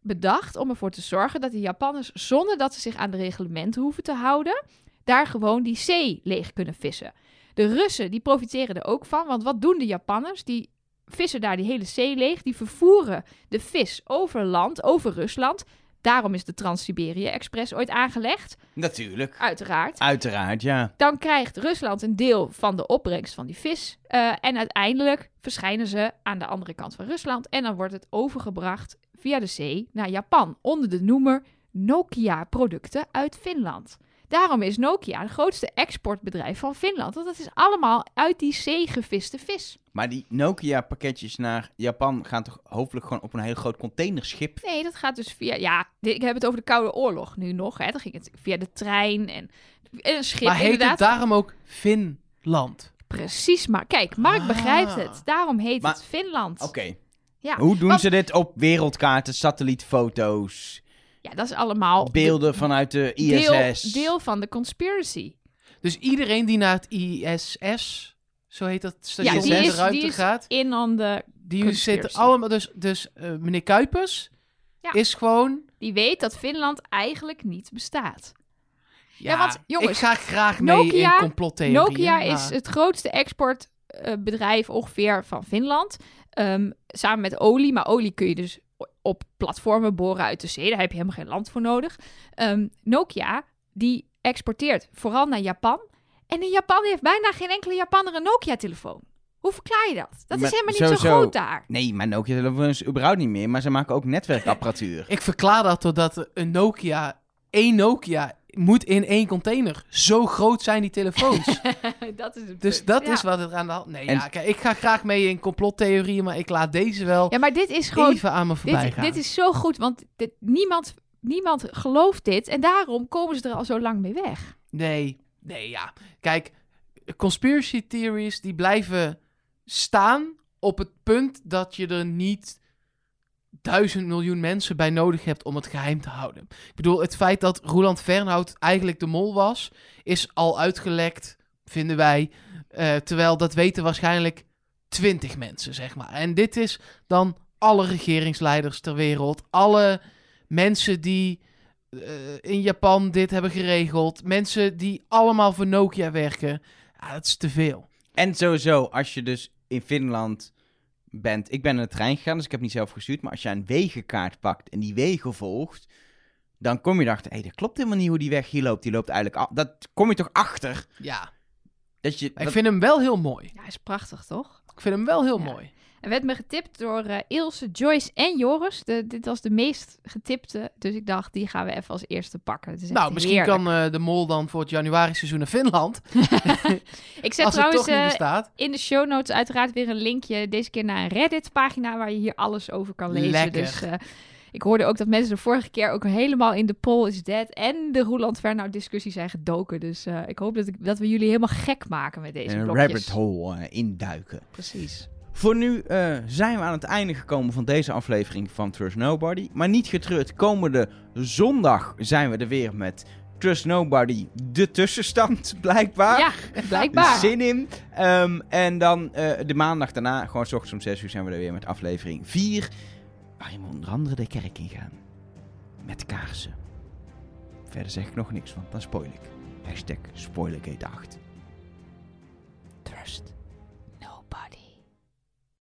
bedacht om ervoor te zorgen dat de Japanners, zonder dat ze zich aan de reglementen hoeven te houden, daar gewoon die zee leeg kunnen vissen. De Russen die profiteren er ook van, want wat doen de Japanners? Die vissen daar die hele zee leeg, die vervoeren de vis over land, over Rusland. Daarom is de Trans-Siberië Express ooit aangelegd. Natuurlijk. Uiteraard. Uiteraard, ja. Dan krijgt Rusland een deel van de opbrengst van die vis. eh, en uiteindelijk verschijnen ze aan de andere kant van Rusland. En dan wordt het overgebracht via de zee naar Japan. Onder de noemer Nokia-producten uit Finland. Daarom is Nokia het grootste exportbedrijf van Finland. Want dat is allemaal uit die zee geviste vis. Maar die Nokia-pakketjes naar Japan gaan toch hopelijk gewoon op een heel groot containerschip? Nee, dat gaat dus via... Ja, ik heb het over de Koude Oorlog nu nog. Hè. Dan ging het via de trein en, en een schip. maar heet inderdaad. het daarom ook Finland? Precies, maar kijk, Mark Ah. begrijpt het. Daarom heet Maar- het Finland. Oké. Ja. Hoe doen Want- ze dit op wereldkaarten, satellietfoto's, Ja, dat is allemaal beelden vanuit de deel, ISS? deel van de conspiracy. Dus iedereen die naar het ISS, zo heet dat station, Ja, die in de is, ruimte die is gaat, in on the... die conspiracy. zitten allemaal... Dus, dus eh, meneer Kuipers Ja. is gewoon... Die weet dat Finland eigenlijk niet bestaat. Ja, want, jongens, ik ga graag mee Nokia- in complottheorieën. Nokia maar- is het grootste exportbedrijf ongeveer van Finland. Ehm, samen met olie. Maar olie kun je dus op platformen boren uit de zee. Daar heb je helemaal geen land voor nodig. Ehm, Nokia, die exporteert vooral naar Japan. En in Japan heeft bijna geen enkele Japanner een Nokia-telefoon. Hoe verklaar je dat? Dat Maar is helemaal niet zo groot daar. Nee, maar Nokia is überhaupt niet meer, maar ze maken ook netwerkapparatuur. (laughs) Ik verklaar dat doordat een Nokia, één Nokia, moet in één container. Zo groot zijn die telefoons. (laughs) dat is het dus punt. dat Ja. is wat er aan de hand... Nee, En- ja, kijk, ik ga graag mee in complottheorieën, maar ik laat deze wel Ja, maar dit is gewoon even aan me voorbij Dit, gaan. dit is zo goed, want dit, niemand, niemand gelooft dit. En daarom komen ze er al zo lang mee weg. Nee, nee, ja. Kijk, conspiracy theories die blijven staan op het punt dat je er niet duizend miljoen mensen bij nodig hebt om het geheim te houden. Ik bedoel, het feit dat Roland Fernhout eigenlijk de mol was, is al uitgelekt, vinden wij. Eh, terwijl dat weten waarschijnlijk twintig mensen, zeg maar. En dit is dan alle regeringsleiders ter wereld, alle mensen die eh, in Japan dit hebben geregeld, mensen die allemaal voor Nokia werken. Ja, dat is te veel. En sowieso, als je dus in Finland bent... Ik ben in de trein gegaan, dus ik heb niet zelf gestuurd. Maar als je een wegenkaart pakt en die wegen volgt... Dan kom je erachter, hé, dat klopt helemaal niet hoe die weg hier loopt. Die loopt eigenlijk... af. Dat kom je toch achter? Ja, Dat je, ik vind hem wel heel mooi. Ja, is prachtig, toch? Ik vind hem wel heel Ja. mooi. Er werd me getipt door eh, Ilse, Joyce en Joris. De, dit was de meest getipte. Dus ik dacht, die gaan we even als eerste pakken. Het is echt Nou, misschien heerlijk. kan eh, de mol dan voor het januari seizoen naar Finland. (laughs) (laughs) Ik zet trouwens eh, bestaat. in de show notes uiteraard weer een linkje. Deze keer naar een Reddit-pagina waar je hier alles over kan lezen. Lekker. Dus eh, ik hoorde ook dat mensen de vorige keer ook helemaal in de poll is dead en de Roeland Fernhout discussie zijn gedoken. Dus eh, ik hoop dat, ik, dat we jullie helemaal gek maken met deze een blokjes. rabbit hole induiken. Precies. Voor nu eh, zijn we aan het einde gekomen van deze aflevering van Trust Nobody. Maar niet getreurd, komende zondag zijn we er weer met Trust Nobody, de tussenstand (laughs) blijkbaar. Ja, blijkbaar. Zin in. Ehm, en dan eh, de maandag daarna, gewoon s ochtends om 6 uur, zijn we er weer met aflevering 4. Waarin we onder andere de kerk ingaan. Met kaarsen. Verder zeg ik nog niks, want dan spoil ik. Hashtag Spoilergate 8. Trust.